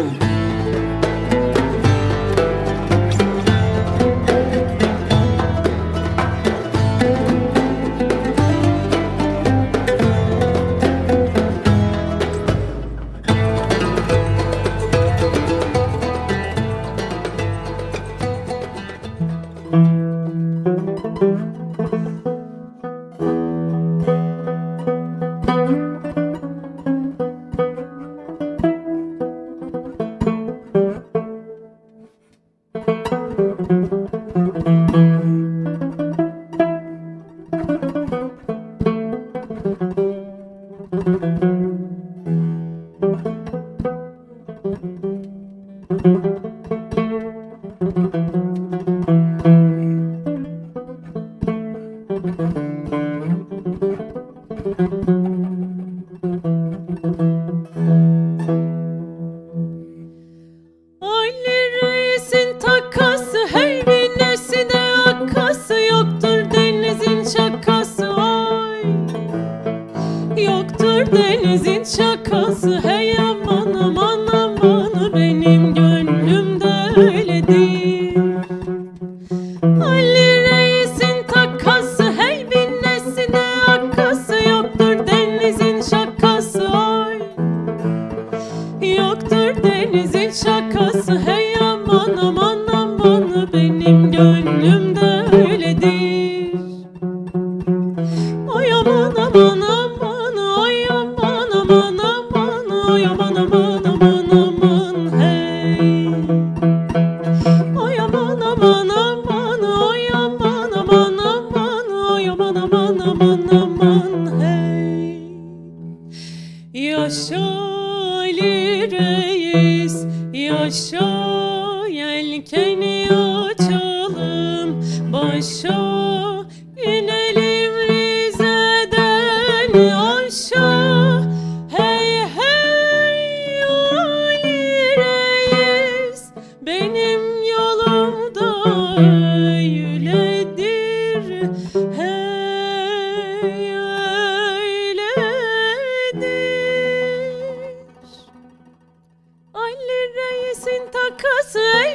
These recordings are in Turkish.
Claro.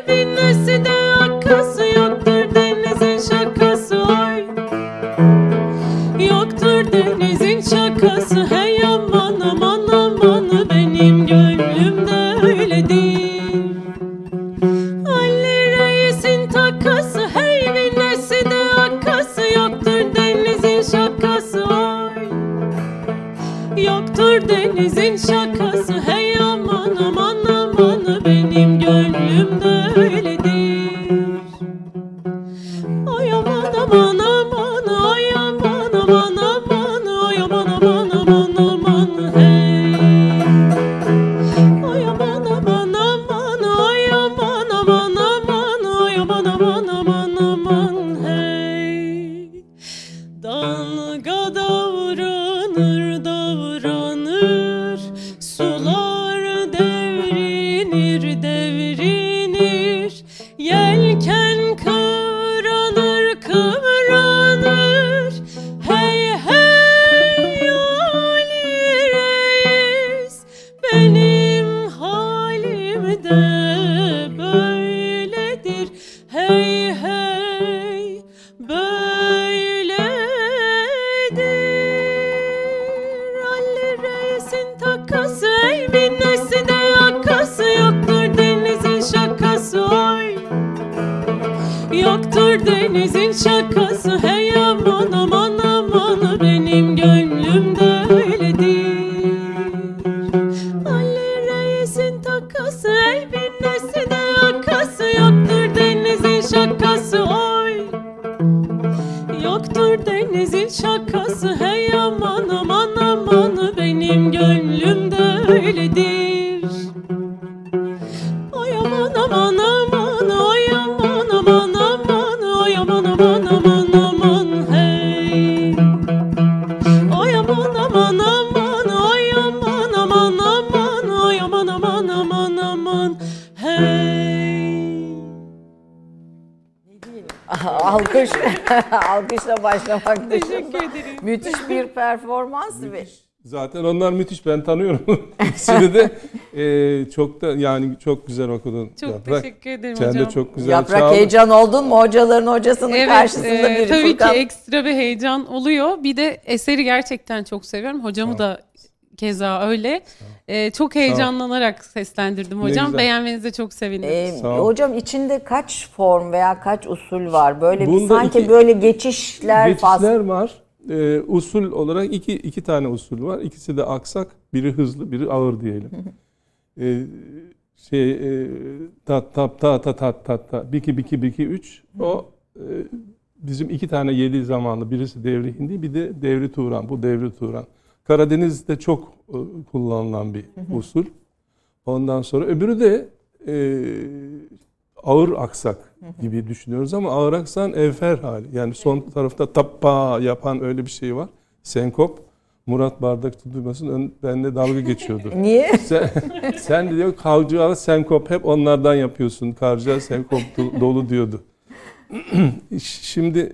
Alkışla başlamak Teşekkür ederim. Müthiş bir performans. Müthiş. Zaten onlar müthiş ben tanıyorum. İkisini de e, çok da yani çok güzel okudun. Çok Yaprak. teşekkür ederim Sen hocam. de çok güzel Yaprak çaldın. heyecan oldun mu hocaların hocasının karşısında e, biri tabii Furkan? ki ekstra bir heyecan oluyor. Bir de eseri gerçekten çok seviyorum. Hocamı ol. da keza öyle. E, çok heyecanlanarak seslendirdim hocam. güzel. Beğenmenize çok sevindim. Ee, Sağ ol. hocam içinde kaç form veya kaç usul var? Böyle bir Bunda sanki iki- böyle geçişler, fazla. Geçişler var. E, usul olarak iki iki tane usul var. İkisi de aksak. Biri hızlı, biri ağır diyelim. e, şey e, tat tat ta ta ta ta ta biki biki biki üç. O e, bizim iki tane yedi zamanlı. Birisi devri hindi, bir de devri Turan. Bu devri Turan. Karadeniz'de çok e, kullanılan bir usul. Ondan sonra öbürü de e, ağır aksak gibi düşünüyoruz ama ağır aksan evfer hali. Yani son tarafta tappa yapan öyle bir şey var. Senkop. Murat Bardakçı duymasın benimle dalga geçiyordu. Niye? sen, sen de diyor kavcığa senkop hep onlardan yapıyorsun. Kavcığa senkop do- dolu diyordu. Şimdi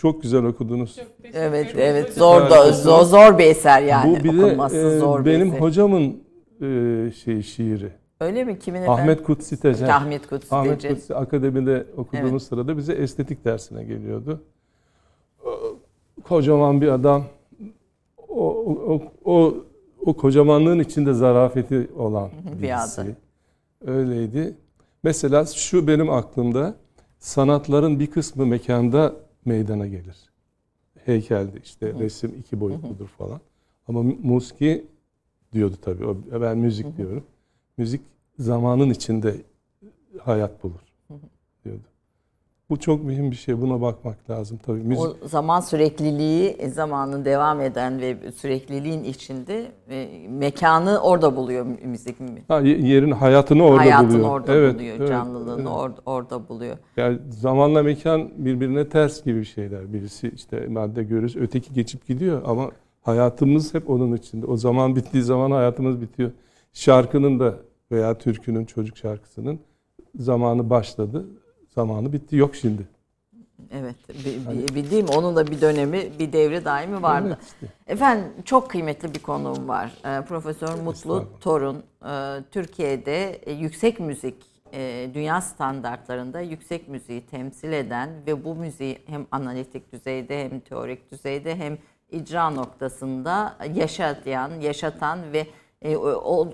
çok güzel okudunuz. Evet, evet. Zor da zor, zor bir eser yani. Bu bir de Okunması e, zor bir benim eser. hocamın e, şey şiiri. Öyle mi? Kimin efendim? Ahmet Kutsi Tecer. Ahmet Kutsi Ahmet Tecer. Kutsi akademide okuduğumuz Evet. sırada bize estetik dersine geliyordu. Kocaman bir adam. O, o, o, o kocamanlığın içinde zarafeti olan Bir birisi. adam. Öyleydi. Mesela şu benim aklımda sanatların bir kısmı mekanda meydana gelir. Heykelde işte resim iki boyutludur falan. Ama muski diyordu tabii. Ben müzik diyorum. Müzik zamanın içinde hayat bulur diyordu. Bu çok mühim bir şey. Buna bakmak lazım tabii. Müzik O zaman sürekliliği, e, zamanın devam eden ve sürekliliğin içinde e, mekanı orada buluyor mü- müzik. mi? ha, ye- yerin hayatını orada Hayatını buluyor. orada Evet, buluyor, evet, canlılığını evet. orada, orada buluyor. Yani zamanla mekan birbirine ters gibi şeyler. Birisi işte madde görürüz, öteki geçip gidiyor ama hayatımız hep onun içinde. O zaman bittiği zaman hayatımız bitiyor. Şarkının da veya türkünün, çocuk şarkısının zamanı başladı, zamanı bitti. Yok şimdi. Evet, bi- bi- bildiğim onun da bir dönemi, bir devri daimi vardı. Evet işte. Efendim çok kıymetli bir konuğum var. Ee, Profesör Mutlu. Torun. Ee, Türkiye'de e, yüksek müzik, e, dünya standartlarında yüksek müziği temsil eden ve bu müziği hem analitik düzeyde hem teorik düzeyde hem icra noktasında yaşatan, yaşatan ve e,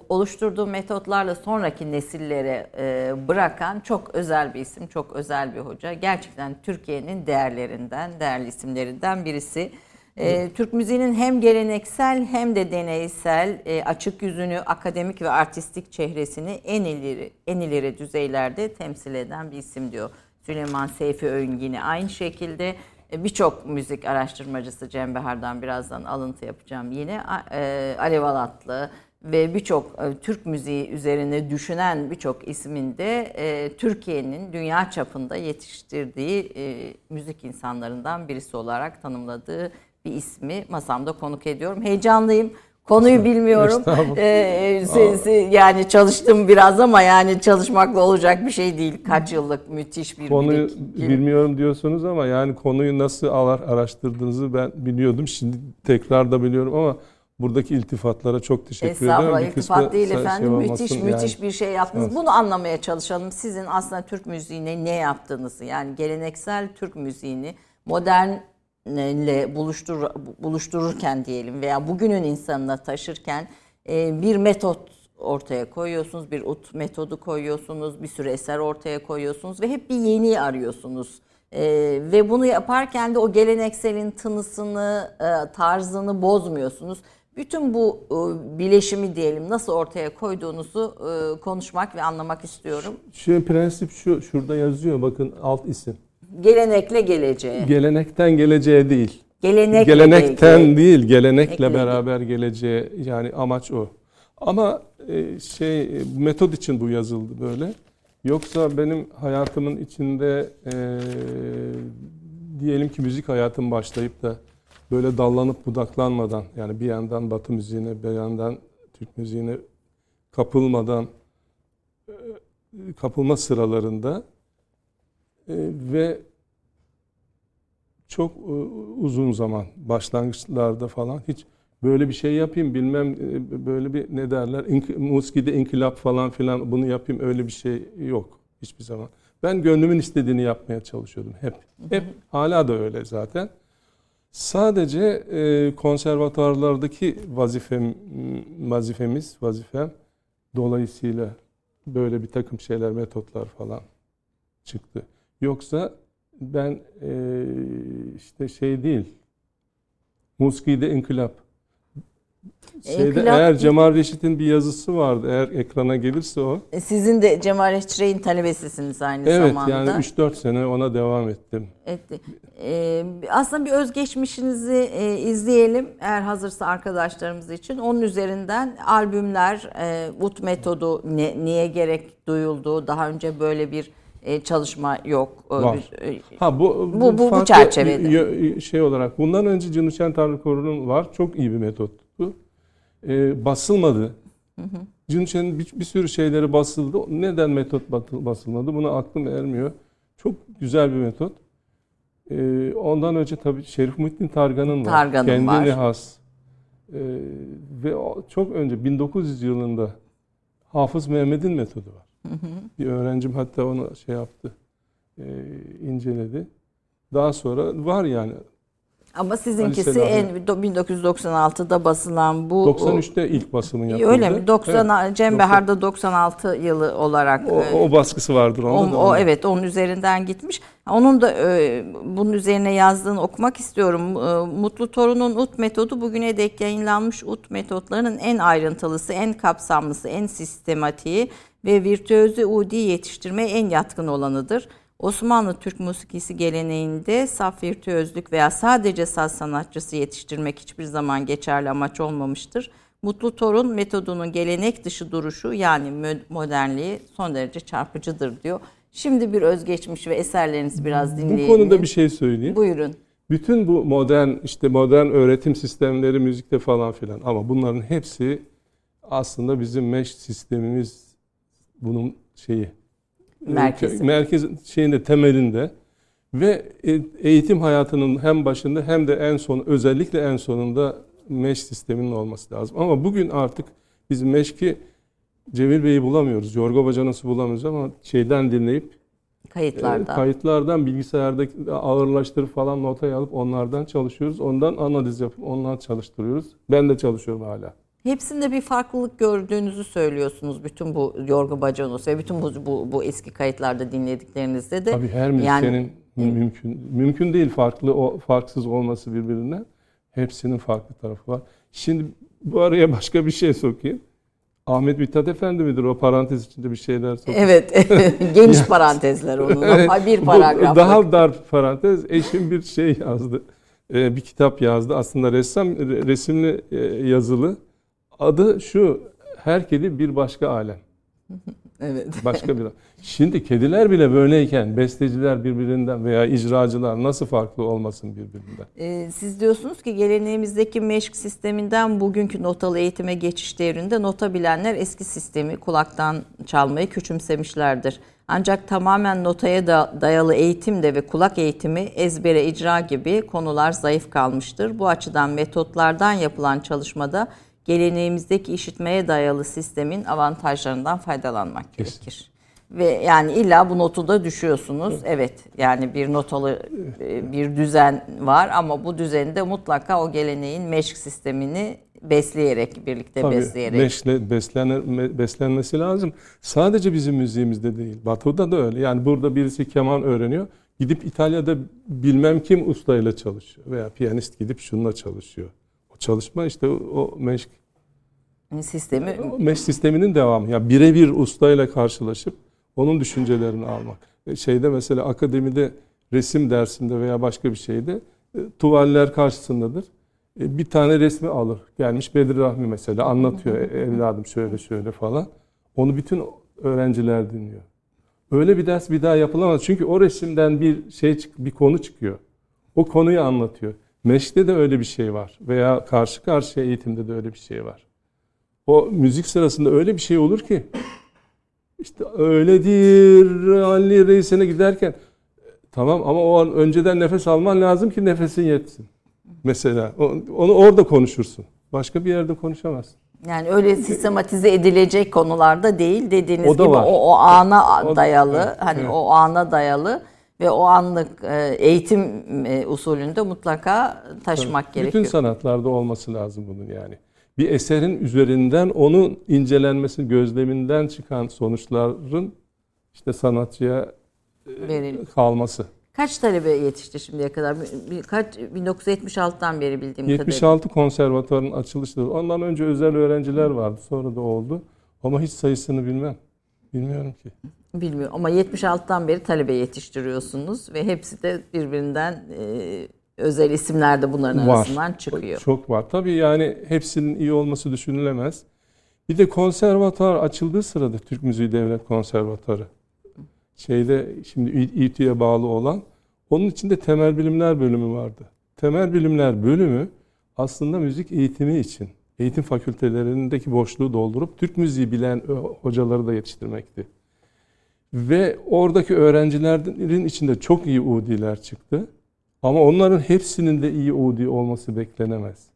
oluşturduğu metotlarla sonraki nesillere e, bırakan çok özel bir isim, çok özel bir hoca. Gerçekten Türkiye'nin değerlerinden, değerli isimlerinden birisi. E, Türk müziğinin hem geleneksel hem de deneysel e, açık yüzünü, akademik ve artistik çehresini en ileri en ileri düzeylerde temsil eden bir isim diyor. Süleyman Seyfi Öğün yine aynı şekilde e, birçok müzik araştırmacısı Cem Behar'dan birazdan alıntı yapacağım yine e, Alev Alatlı ve birçok e, Türk müziği üzerine düşünen birçok ismin de e, Türkiye'nin dünya çapında yetiştirdiği e, müzik insanlarından birisi olarak tanımladığı bir ismi masamda konuk ediyorum. Heyecanlıyım. Konuyu bilmiyorum. Ee, yani çalıştım biraz ama yani çalışmakla olacak bir şey değil. Kaç yıllık müthiş bir Konuyu bilik- bilmiyorum diyorsunuz ama yani konuyu nasıl araştırdığınızı ben biliyordum. Şimdi tekrar da biliyorum ama buradaki iltifatlara çok teşekkür ederim. Estağfurullah iltifat değil şey efendim. olmasın müthiş yani. müthiş bir şey yaptınız. Evet. Bunu anlamaya çalışalım. Sizin aslında Türk müziğine ne yaptığınızı yani geleneksel Türk müziğini modernle buluştur, buluştururken diyelim veya bugünün insanına taşırken e, bir metot ortaya koyuyorsunuz. Bir ut metodu koyuyorsunuz. Bir sürü eser ortaya koyuyorsunuz ve hep bir yeni arıyorsunuz. Ee, ve bunu yaparken de o gelenekselin tınısını, e, tarzını bozmuyorsunuz. Bütün bu e, bileşimi diyelim nasıl ortaya koyduğunuzu e, konuşmak ve anlamak istiyorum. Şu prensip şu, şurada yazıyor bakın alt isim. Gelenekle geleceğe. Gelenekten geleceğe değil. Gelenekle Gelenekten geleceğe. değil, gelenekle Gelenekle beraber geleceğe yani amaç o. Ama e, şey metod için bu yazıldı böyle. Yoksa benim hayatımın içinde e, diyelim ki müzik hayatım başlayıp da böyle dallanıp budaklanmadan yani bir yandan Batı müziğine bir yandan Türk müziğine kapılmadan e, kapılma sıralarında e, ve çok e, uzun zaman başlangıçlarda falan hiç böyle bir şey yapayım bilmem böyle bir ne derler ink, muskide inkılap falan filan bunu yapayım öyle bir şey yok hiçbir zaman. Ben gönlümün istediğini yapmaya çalışıyordum hep. Hep hala da öyle zaten. Sadece e, konservatuarlardaki vazifem vazifemiz vazifem dolayısıyla böyle bir takım şeyler metotlar falan çıktı. Yoksa ben e, işte şey değil Muski'de inkılap Şeyde, İnkılap- eğer Cemal Reşit'in bir yazısı vardı. Eğer ekrana gelirse o. E, Sizin de Cemal Reşit'in talebesisiniz aynı Evet zamanda. yani 3-4 sene ona devam ettim. Evet. Ee, aslında bir özgeçmişinizi e, izleyelim eğer hazırsa arkadaşlarımız için. Onun üzerinden albümler, e, ut metodu ne- niye gerek duyuldu? Daha önce böyle bir e, çalışma yok. Ee, Var. bir- e, Ha bu Bu- bu- bu çerçevede. şey olarak bundan önce Cınışen Tanrı Koru'nun var. Çok iyi bir metottu. Ee, basılmadı. Cınışen'in bir, bir sürü şeyleri basıldı. Neden metot basılmadı? Buna aklım ermiyor. Çok güzel bir metot. Ee, ondan önce tabii Şerif Muhittin Targan'ın var. Targan'ın Kendine var. has. Ee, ve o- çok önce 1900 yılında Hafız Mehmet'in metodu var. Bir öğrencim hatta onu şey yaptı, e, inceledi. Daha sonra var yani. Ama sizinkisi Ali en Selahattin. 1996'da basılan bu 93'te ilk basımı yapıldı. Öyle mi? 90 Evet. Cem Behar'da 96 yılı olarak O, e, o baskısı vardır O, onda da. o onun. evet onun üzerinden gitmiş. Onun da e, bunun üzerine yazdığını okumak istiyorum. E, Mutlu Torun'un UT metodu bugüne dek yayınlanmış UT metotlarının en ayrıntılısı, en kapsamlısı, en sistematiği ve virtüözü udi yetiştirmeye en yatkın olanıdır. Osmanlı Türk musikisi geleneğinde saf virtüözlük veya sadece saz sanatçısı yetiştirmek hiçbir zaman geçerli amaç olmamıştır. Mutlu Torun metodunun gelenek dışı duruşu yani modernliği son derece çarpıcıdır diyor. Şimdi bir özgeçmiş ve eserlerinizi biraz dinleyelim. Bu konuda bir şey söyleyeyim. Buyurun. Bütün bu modern işte modern öğretim sistemleri müzikte falan filan ama bunların hepsi aslında bizim meş sistemimiz bunun şeyi Merkezi. merkez şeyinde temelinde ve e- eğitim hayatının hem başında hem de en son özellikle en sonunda meş sisteminin olması lazım. Ama bugün artık biz meşki Cemil Bey'i bulamıyoruz. Yorgo Bacanas'ı bulamıyoruz ama şeyden dinleyip Kayıtlarda. e, kayıtlardan bilgisayardaki ağırlaştırıp falan notayı alıp onlardan çalışıyoruz. Ondan analiz yapıp ondan çalıştırıyoruz. Ben de çalışıyorum hala. Hepsinde bir farklılık gördüğünüzü söylüyorsunuz bütün bu Yorgo Bacanos ve bütün bu, bu, bu eski kayıtlarda dinlediklerinizde de. Tabii her müzisyenin mümkün mümkün değil farklı o farksız olması birbirinden. Hepsinin farklı tarafı var. Şimdi bu araya başka bir şey sokayım. Ahmet Mithat Efendi midir o parantez içinde bir şeyler sokuyor. Evet. Geniş parantezler onun ama bir paragraf. Daha dar parantez. Eşim bir şey yazdı. Ee, bir kitap yazdı. Aslında ressam resimli e, yazılı. Adı şu. Her kedi bir başka alem. Evet. Başka bir. Şimdi kediler bile böyleyken besteciler birbirinden veya icracılar nasıl farklı olmasın birbirinden? Ee, Siz diyorsunuz ki geleneğimizdeki meşk sisteminden bugünkü notalı eğitime geçiş devrinde nota bilenler eski sistemi kulaktan çalmayı küçümsemişlerdir. Ancak tamamen notaya da dayalı eğitimde ve kulak eğitimi ezbere icra gibi konular zayıf kalmıştır. Bu açıdan metotlardan yapılan çalışmada geleneğimizdeki işitmeye dayalı sistemin avantajlarından faydalanmak Kesin. gerekir. Ve yani illa bu notu da düşüyorsunuz. Evet yani bir notalı e, bir düzen var ama bu düzende mutlaka o geleneğin meşk sistemini besleyerek, birlikte Tabii besleyerek. meşle, beslenir, me- beslenmesi lazım. Sadece bizim müziğimizde değil. Batı'da da öyle. Yani burada birisi keman öğreniyor. Gidip İtalya'da bilmem kim ustayla çalışıyor. Veya piyanist gidip şununla çalışıyor. Çalışma işte o meşk sistemi O mesh sisteminin devamı. Yani birebir ustayla karşılaşıp onun düşüncelerini almak. E, Şeyde mesela akademide resim dersinde veya başka bir şeyde e, tuvaller karşısındadır. E, Bir tane resmi alır. Gelmiş Bedri Rahmi mesela anlatıyor. "E, Evladım şöyle şöyle falan. Onu bütün öğrenciler dinliyor. Öyle bir ders bir daha yapılamaz. Çünkü o resimden bir şey bir konu çıkıyor. O konuyu anlatıyor. Meşte de öyle bir şey var. Veya karşı karşıya eğitimde de öyle bir şey var. O müzik sırasında öyle bir şey olur ki işte öyledir Ali Reis'ine giderken Tamam ama o an önceden nefes alman lazım ki nefesin yetsin. Mesela onu orada konuşursun. Başka bir yerde konuşamazsın. Yani öyle sistematize edilecek konularda değil dediğiniz O gibi var. o, o ana O da- dayalı evet, hani evet. o ana dayalı ve o anlık e, eğitim e, usulünde mutlaka taşımak Bütün gerekiyor. sanatlarda olması lazım bunun yani. Bir eserin üzerinden onun incelenmesi, gözleminden çıkan sonuçların işte sanatçıya e, Verilmiş. kalması. Kaç talebe yetişti şimdiye kadar? Kaç 1976'dan beri bildiğim kadarıyla. 76 konservatuarın açılışları. Ondan önce özel öğrenciler vardı. Sonra da oldu. Ama hiç sayısını bilmem. Bilmiyorum ki. Bilmiyorum ama 76'dan beri talebe yetiştiriyorsunuz ve hepsi de birbirinden e, özel isimler de bunların Var. arasından çıkıyor. Çok var. Tabii yani hepsinin iyi olması düşünülemez. Bir de konservatuar açıldığı sırada Türk Müziği Devlet Konservatuarı şeyde şimdi İTÜ'ye bağlı olan onun içinde temel bilimler bölümü vardı. Temel bilimler bölümü aslında müzik eğitimi için eğitim fakültelerindeki boşluğu doldurup Türk müziği bilen ö- hocaları da yetiştirmekti. Ve oradaki öğrencilerin içinde çok iyi Udi'ler çıktı. Ama onların hepsinin de iyi Udi olması beklenemez.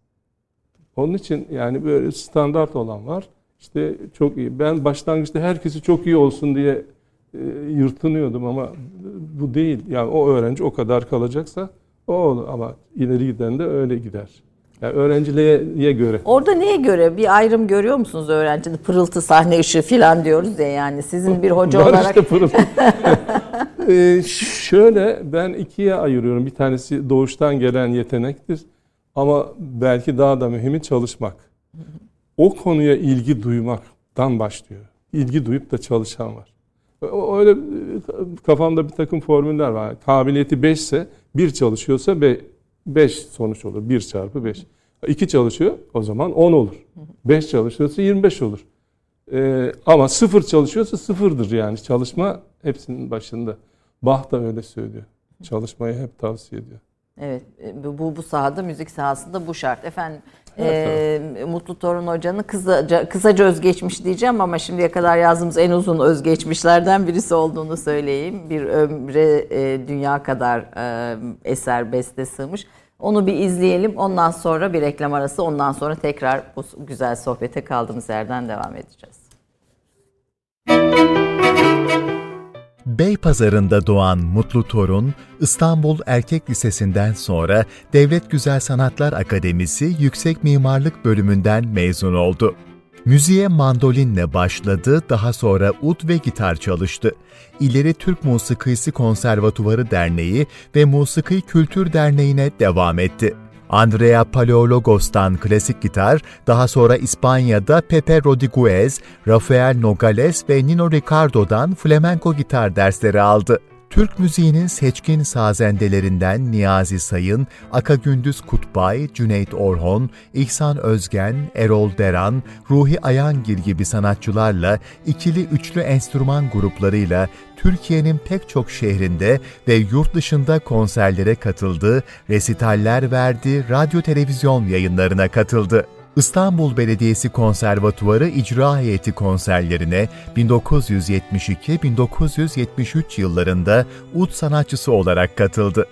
Onun için yani böyle standart olan var. İşte çok iyi. Ben başlangıçta herkesi çok iyi olsun diye e, yırtınıyordum ama bu değil. Yani o öğrenci o kadar kalacaksa o olur ama ileri giden de öyle gider. Yani öğrenciliğe göre. Orada neye göre bir ayrım görüyor musunuz öğrencinin pırıltı sahne ışığı falan diyoruz ya yani sizin bir hoca olarak işte pırıl. Ee, şöyle ben ikiye ayırıyorum. Bir tanesi doğuştan gelen yetenektir. Ama belki daha da mühimi çalışmak. O konuya ilgi duymaktan başlıyor. İlgi duyup da çalışan var. Öyle e, kafamda bir takım formüller var. Kabiliyeti 5 ise 1 çalışıyorsa 5 sonuç olur. 1 çarpı 5. 2 çalışıyor o zaman 10 olur. 5 çalışıyorsa 25 olur. Ee, ama sıfır çalışıyorsa sıfırdır yani. Çalışma hepsinin başında. Bach da öyle söylüyor. Çalışmayı hep tavsiye ediyor. Evet, e, bu bu sahada müzik sahasında bu şart. Efendim Evet, e, Mutlu Torun Hoca'nın kısaca, kısaca özgeçmiş diyeceğim ama şimdiye kadar yazdığımız en uzun özgeçmişlerden birisi olduğunu söyleyeyim. Bir ömre e, dünya kadar e, eser beste sığmış. Onu bir izleyelim. Ondan sonra bir reklam arası. Ondan sonra tekrar bu güzel sohbete kaldığımız yerden devam edeceğiz. Beypazarı'nda doğan Mutlu Torun, İstanbul Erkek Lisesi'nden sonra Devlet Güzel Sanatlar Akademisi Yüksek Mimarlık bölümünden mezun oldu. Müziğe mandolinle başladı, daha sonra ud ve gitar çalıştı. İleri Türk Musikisi Konservatuvarı Derneği ve Musiki Kültür Derneği'ne devam etti. Andrea Paleologos'tan klasik gitar, daha sonra İspanya'da Pepe Rodriguez, Rafael Nogales ve Nino Ricardo'dan flamenco gitar dersleri aldı. Türk müziğinin seçkin sazendelerinden Niyazi Sayın, Aka Gündüz Kutbay, Cüneyt Orhon, İhsan Özgen, Erol Deran, Ruhi Ayangil gibi sanatçılarla ikili üçlü enstrüman gruplarıyla Türkiye'nin pek çok şehrinde ve yurt dışında konserlere katıldı, resitaller verdi, radyo televizyon yayınlarına katıldı. İstanbul Belediyesi Konservatuvarı İcra Heyeti konserlerine 1972-1973 yıllarında ud sanatçısı olarak katıldı.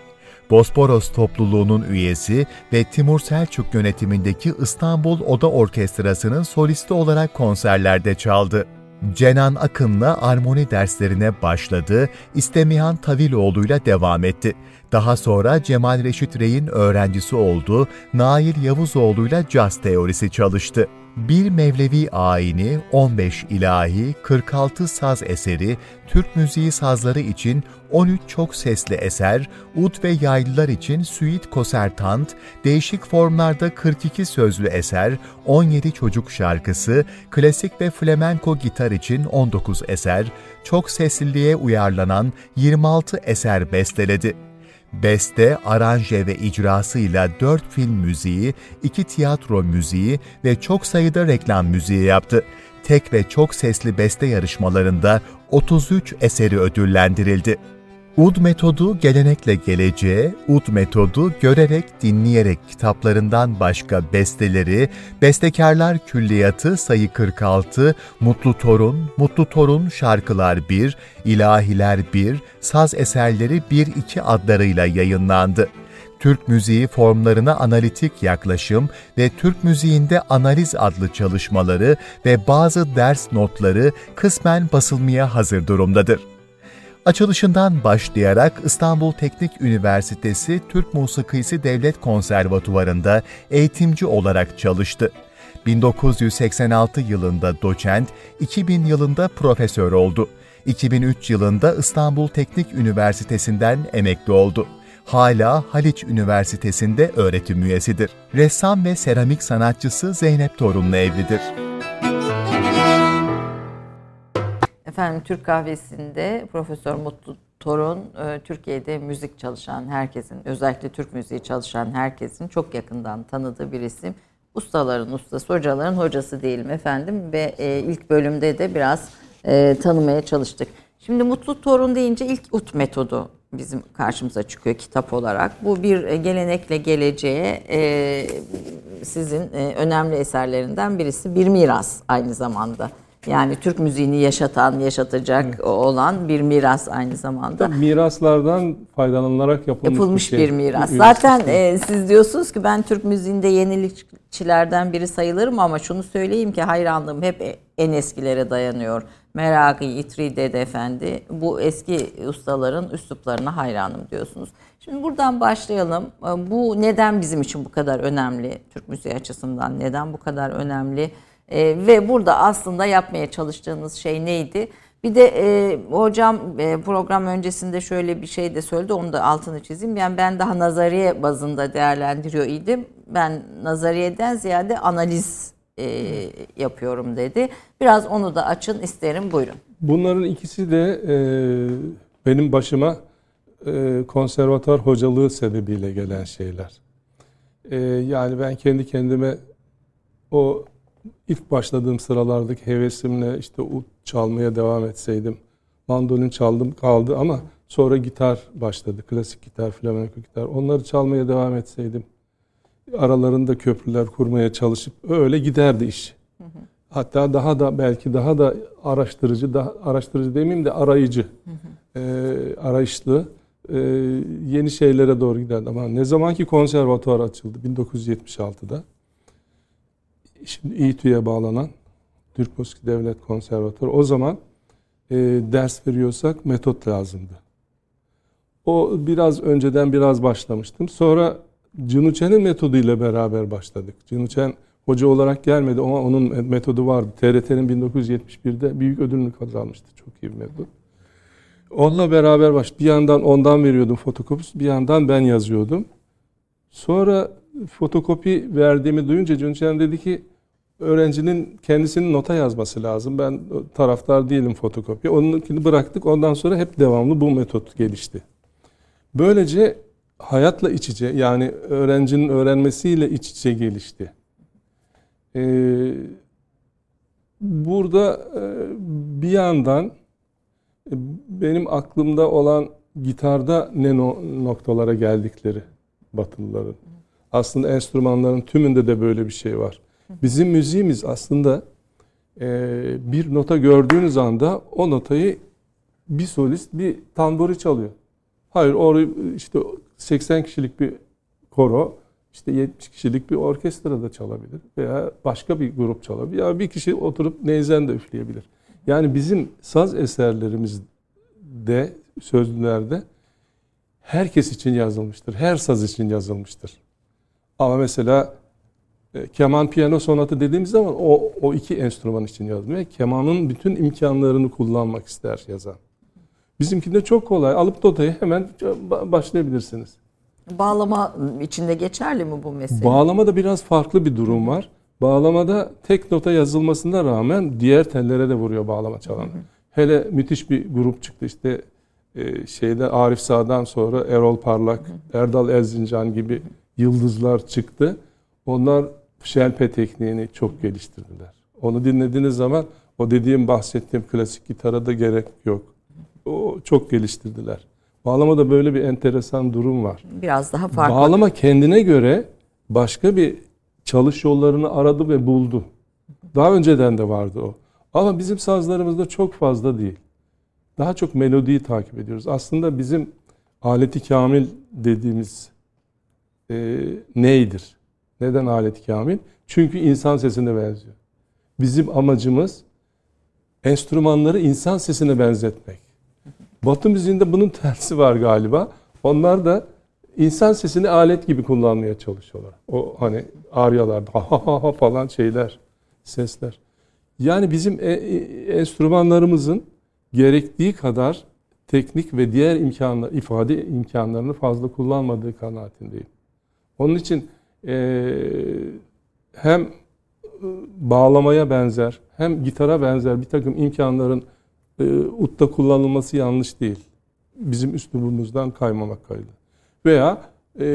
Bosporos topluluğunun üyesi ve Timur Selçuk yönetimindeki İstanbul Oda Orkestrası'nın solisti olarak konserlerde çaldı. Cenan Akın'la armoni derslerine başladı, İstemihan Taviloğlu'yla devam etti. Daha sonra Cemal Reşit Rey'in öğrencisi oldu, Nail Yavuzoğlu'yla caz teorisi çalıştı. Bir Mevlevi ayini, 15 ilahi, 46 saz eseri, Türk müziği sazları için 13 çok sesli eser, ud ve yaylılar için suite konsertant, değişik formlarda 42 sözlü eser, 17 çocuk şarkısı, klasik ve flamenko gitar için 19 eser, çok sesliliğe uyarlanan 26 eser besteledi. Beste, aranje ve icrasıyla 4 film müziği, 2 tiyatro müziği ve çok sayıda reklam müziği yaptı. Tek ve çok sesli beste yarışmalarında 33 eseri ödüllendirildi. Ud metodu gelenekle geleceğe, Ud metodu görerek dinleyerek kitaplarından başka besteleri, Bestekarlar Külliyatı sayı 46, Mutlu Torun, Mutlu Torun Şarkılar 1, İlahiler 1, Saz Eserleri 1-2 adlarıyla yayınlandı. Türk müziği formlarına analitik yaklaşım ve Türk müziğinde analiz adlı çalışmaları ve bazı ders notları kısmen basılmaya hazır durumdadır. Açılışından başlayarak İstanbul Teknik Üniversitesi Türk Musikisi Devlet Konservatuvarı'nda eğitimci olarak çalıştı. 1986 yılında doçent, 2000 yılında profesör oldu. 2003 yılında İstanbul Teknik Üniversitesi'nden emekli oldu. Hala Haliç Üniversitesi'nde öğretim üyesidir. Ressam ve seramik sanatçısı Zeynep Torun'la evlidir. Efendim Türk kahvesinde Profesör Mutlu Torun e, Türkiye'de müzik çalışan herkesin özellikle Türk müziği çalışan herkesin çok yakından tanıdığı bir isim. Ustaların ustası, hocaların hocası diyelim efendim ve e, ilk bölümde de biraz e, tanımaya çalıştık. Şimdi Mutlu Torun deyince ilk UT metodu bizim karşımıza çıkıyor kitap olarak. Bu bir gelenekle geleceğe sizin önemli eserlerinden birisi. Bir miras aynı zamanda. Yani Türk müziğini yaşatan, yaşatacak evet. olan bir miras aynı zamanda. Miraslardan faydalanılarak yapılmış, yapılmış bir, şey. bir miras. Zaten e, siz diyorsunuz ki ben Türk müziğinde yenilikçilerden biri sayılırım ama şunu söyleyeyim ki hayranlığım hep en eskilere dayanıyor. Meragi, İtri, Dede Efendi bu eski ustaların üsluplarına hayranım diyorsunuz. Şimdi buradan başlayalım. E, bu neden bizim için bu kadar önemli? Türk müziği açısından neden bu kadar önemli? E, ve burada aslında yapmaya çalıştığınız şey neydi? Bir de e, hocam e, program öncesinde şöyle bir şey de söyledi onu da altını çizeyim. Yani ben daha nazariye bazında değerlendiriyor idim. Ben nazariyeden ziyade analiz e, yapıyorum dedi. Biraz onu da açın isterim buyurun. Bunların ikisi de e, benim başıma e, konservatuar hocalığı sebebiyle gelen şeyler. E, yani ben kendi kendime o ilk başladığım sıralardaki hevesimle işte ut çalmaya devam etseydim. Mandolin çaldım kaldı ama sonra gitar başladı. Klasik gitar, flamenco gitar. Onları çalmaya devam etseydim. Aralarında köprüler kurmaya çalışıp öyle giderdi iş. Hatta daha da belki daha da araştırıcı, daha araştırıcı demeyeyim de arayıcı, E, arayışlı e, yeni şeylere doğru giderdi. Ama ne zamanki konservatuvar açıldı 1976'da şimdi İTÜ'ye bağlanan Türk Müzik Devlet Konservatuarı o zaman e, ders veriyorsak metot lazımdı. O biraz önceden biraz başlamıştım. Sonra Cinuçen'in metoduyla beraber başladık. Cinuçen hoca olarak gelmedi ama onun metodu vardı. TRT'nin 1971'de büyük ödülünü kazanmıştı. Çok iyi bir metod. Onunla beraber baş. Bir yandan ondan veriyordum fotokopisi, bir yandan ben yazıyordum. Sonra fotokopi verdiğimi duyunca Cünçen dedi ki öğrencinin kendisinin nota yazması lazım. Ben taraftar değilim fotokopi. Onunkini bıraktık. Ondan sonra hep devamlı bu metot gelişti. Böylece hayatla iç içe yani öğrencinin öğrenmesiyle iç içe gelişti. Ee, burada e, bir yandan e, benim aklımda olan gitarda ne noktalara geldikleri Batılıların. Aslında enstrümanların tümünde de böyle bir şey var. Bizim müziğimiz aslında e, bir nota gördüğünüz anda o notayı bir solist bir tamburi çalıyor. Hayır orayı işte 80 kişilik bir koro işte 70 kişilik bir orkestra da çalabilir veya başka bir grup çalabilir. Ya bir kişi oturup neyzen de üfleyebilir. Yani bizim saz eserlerimizde, sözlülerde herkes için yazılmıştır. Her saz için yazılmıştır. Ama mesela e, keman piyano sonatı dediğimiz zaman o, o iki enstrüman için yazılıyor. Kemanın bütün imkanlarını kullanmak ister yazan. Bizimkinde çok kolay. Alıp notayı hemen başlayabilirsiniz. Bağlama içinde geçerli mi bu mesele? Bağlamada biraz farklı bir durum var. Bağlamada tek nota yazılmasına rağmen diğer tellere de vuruyor bağlama çalan. Hele müthiş bir grup çıktı işte e, şeyde Arif Sağ'dan sonra Erol Parlak, Erdal Erzincan gibi yıldızlar çıktı. Onlar şelpe tekniğini çok geliştirdiler. Onu dinlediğiniz zaman o dediğim bahsettiğim klasik gitara da gerek yok. O çok geliştirdiler. Bağlamada böyle bir enteresan durum var. Biraz daha farklı. Bağlama kendine göre başka bir çalış yollarını aradı ve buldu. Daha önceden de vardı o. Ama bizim sazlarımızda çok fazla değil. Daha çok melodiyi takip ediyoruz. Aslında bizim aleti kamil dediğimiz e, neydir? Neden aleti kamil? Çünkü insan sesine benziyor. Bizim amacımız enstrümanları insan sesine benzetmek. Batı müziğinde bunun tersi var galiba. Onlar da insan sesini alet gibi kullanmaya çalışıyorlar. O hani aryalarda ha ha ha falan şeyler, sesler. Yani bizim e, e, enstrümanlarımızın gerektiği kadar teknik ve diğer imkanlar, ifade imkanlarını fazla kullanmadığı kanaatindeyim. Onun için e, hem e, bağlamaya benzer hem gitara benzer bir takım imkanların e, utta kullanılması yanlış değil. Bizim üslubumuzdan kaymamak kaydı. Veya e,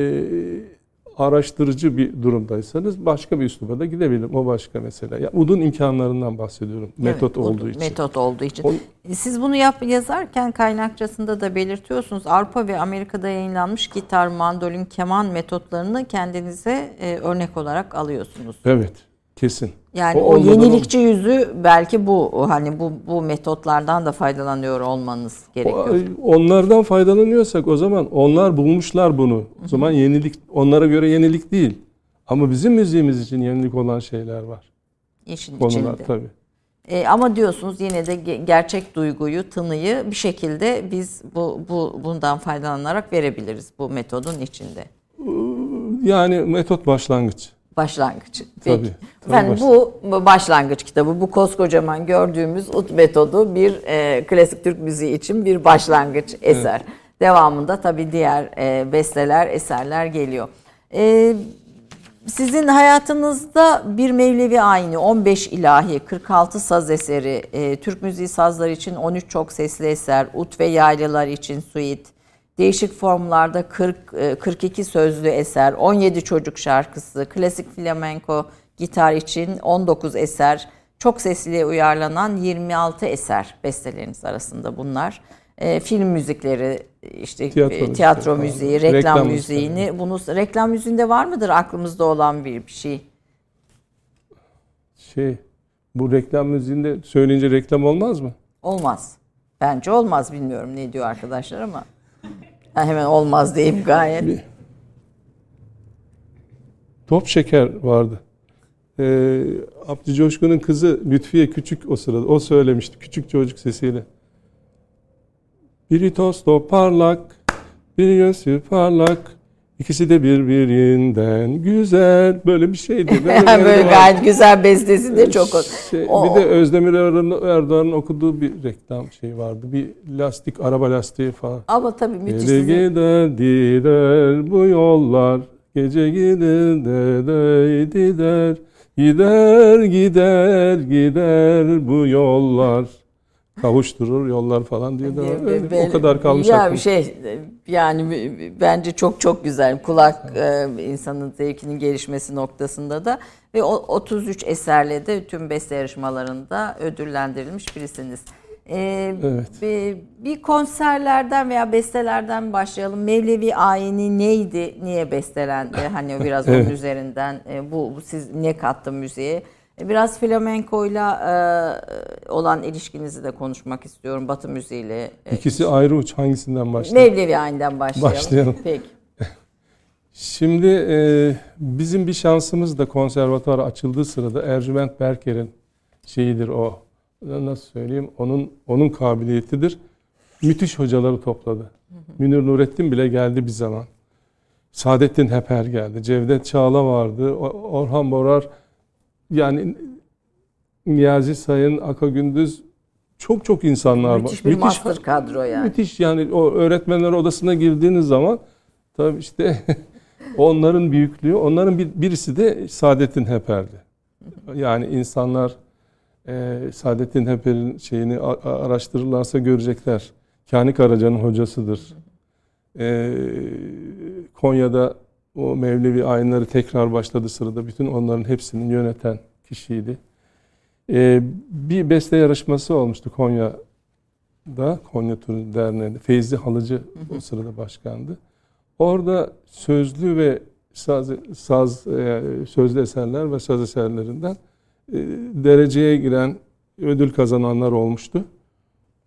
araştırıcı bir durumdaysanız başka bir üsluba da gidebilirim. O başka mesele. Ya, udun imkanlarından bahsediyorum. Metot Evet, olduğu için. Metot olduğu için. On- Siz bunu yap, yazarken kaynakçasında da belirtiyorsunuz. Avrupa ve Amerika'da yayınlanmış gitar, mandolin, keman metotlarını kendinize e, örnek olarak alıyorsunuz. Evet. Kesin. Yani O o, olmadan yenilikçi yüzü belki bu hani bu bu metotlardan da faydalanıyor olmanız gerekiyor. O- Onlardan faydalanıyorsak o zaman onlar bulmuşlar bunu. O zaman yenilik onlara göre yenilik değil. Ama bizim müziğimiz için yenilik olan şeyler var. İşin Konular içinde. tabii. E, ama diyorsunuz yine de ge- gerçek duyguyu, tınıyı bir şekilde biz bu, bu bundan faydalanarak verebiliriz bu metodun içinde. Yani metot başlangıç. Başlangıç. Tabii, Peki. tabii Efendim başlangıç. bu başlangıç kitabı, bu koskocaman gördüğümüz ut metodu bir e, klasik Türk müziği için bir başlangıç eser. Devamında tabii diğer e, besteler, eserler geliyor. E, sizin hayatınızda bir Mevlevi ayini, 15 ilahi, 46 saz eseri, e, Türk müziği sazları için 13 çok sesli eser, ut ve yaylılar için suite, değişik formlarda 40 e, 42 sözlü eser, 17 çocuk şarkısı, klasik flamenko gitar için 19 eser, çok sesliye uyarlanan 26 eser besteleriniz arasında bunlar. E, film müzikleri, işte Tiyatro e, tiyatro müziği, reklam, Reklam müziğini, müzikleri. bunu reklam müziğinde var mıdır aklımızda olan bir bir şey? Şey bu reklam müziğinde söyleyince reklam olmaz mı? Olmaz. Bence olmaz bilmiyorum ne diyor arkadaşlar ama. Ben hemen olmaz diyeyim gayet. Top şeker vardı. Ee, Abdü Coşkun'un kızı Lütfiye Küçük o sırada. O söylemişti küçük çocuk sesiyle. Biri toz parlak, biri gözü parlak. İkisi de birbirinden güzel. Böyle bir şeydi. Yani böyle vardı. gayet güzel bestesi de çok. Şey, O- bir de Özdemir Erdoğan- Erdoğan'ın okuduğu bir reklam şeyi vardı. Bir lastik, araba lastiği falan. Ama tabii müthiş. Gece gider gider bu yollar Gece gider de gider Gider gider gider bu yollar Kavuşturur yollar falan diye de. Öyle, o kadar kalmış Ya aklımda. bir şey yani bence çok çok güzel. Kulak e, insanın zevkinin gelişmesi noktasında da ve o 33 eserle de tüm beste yarışmalarında ödüllendirilmiş birisiniz. E, Evet. bir, bir konserlerden veya bestelerden başlayalım. Mevlevi ayini neydi? Niye bestelendi? Hani biraz onun Evet. üzerinden e, bu, bu siz ne kattı müziğe? Biraz flamenkoyla e, olan ilişkinizi de konuşmak istiyorum Batı müziğiyle. E, İkisi ayrı uç hangisinden başlayalım? Mevlevi ayinden başlayalım. Başlayalım. Peki. Şimdi e, bizim bir şansımız da konservatuvar açıldığı sırada Ercüment Berker'in şeyidir o. Nasıl söyleyeyim? Onun onun kabiliyetidir. Müthiş hocaları topladı. Münir Nurettin bile geldi bir zaman. Saadettin Heper geldi. Cevdet Çağla vardı. Orhan Borar yani Niyazi Sayın, Aka Gündüz çok çok insanlar Müthiş var. bir master kadro yani. Müthiş yani o öğretmenler odasına girdiğiniz zaman tabii işte onların büyüklüğü, onların bir, birisi de Saadettin Heper'di. Yani insanlar e, Saadettin Heper'in şeyini araştırırlarsa görecekler. Kani Karaca'nın hocasıdır. E, Konya'da o Mevlevi ayinleri tekrar başladı sırada bütün onların hepsini yöneten kişiydi. E, bir beste yarışması olmuştu Konya da Konya Turu Derneği'nde Feyzi Halıcı o sırada başkandı. Orada sözlü ve saz, saz e, sözlü eserler ve saz eserlerinden e, dereceye giren ödül kazananlar olmuştu.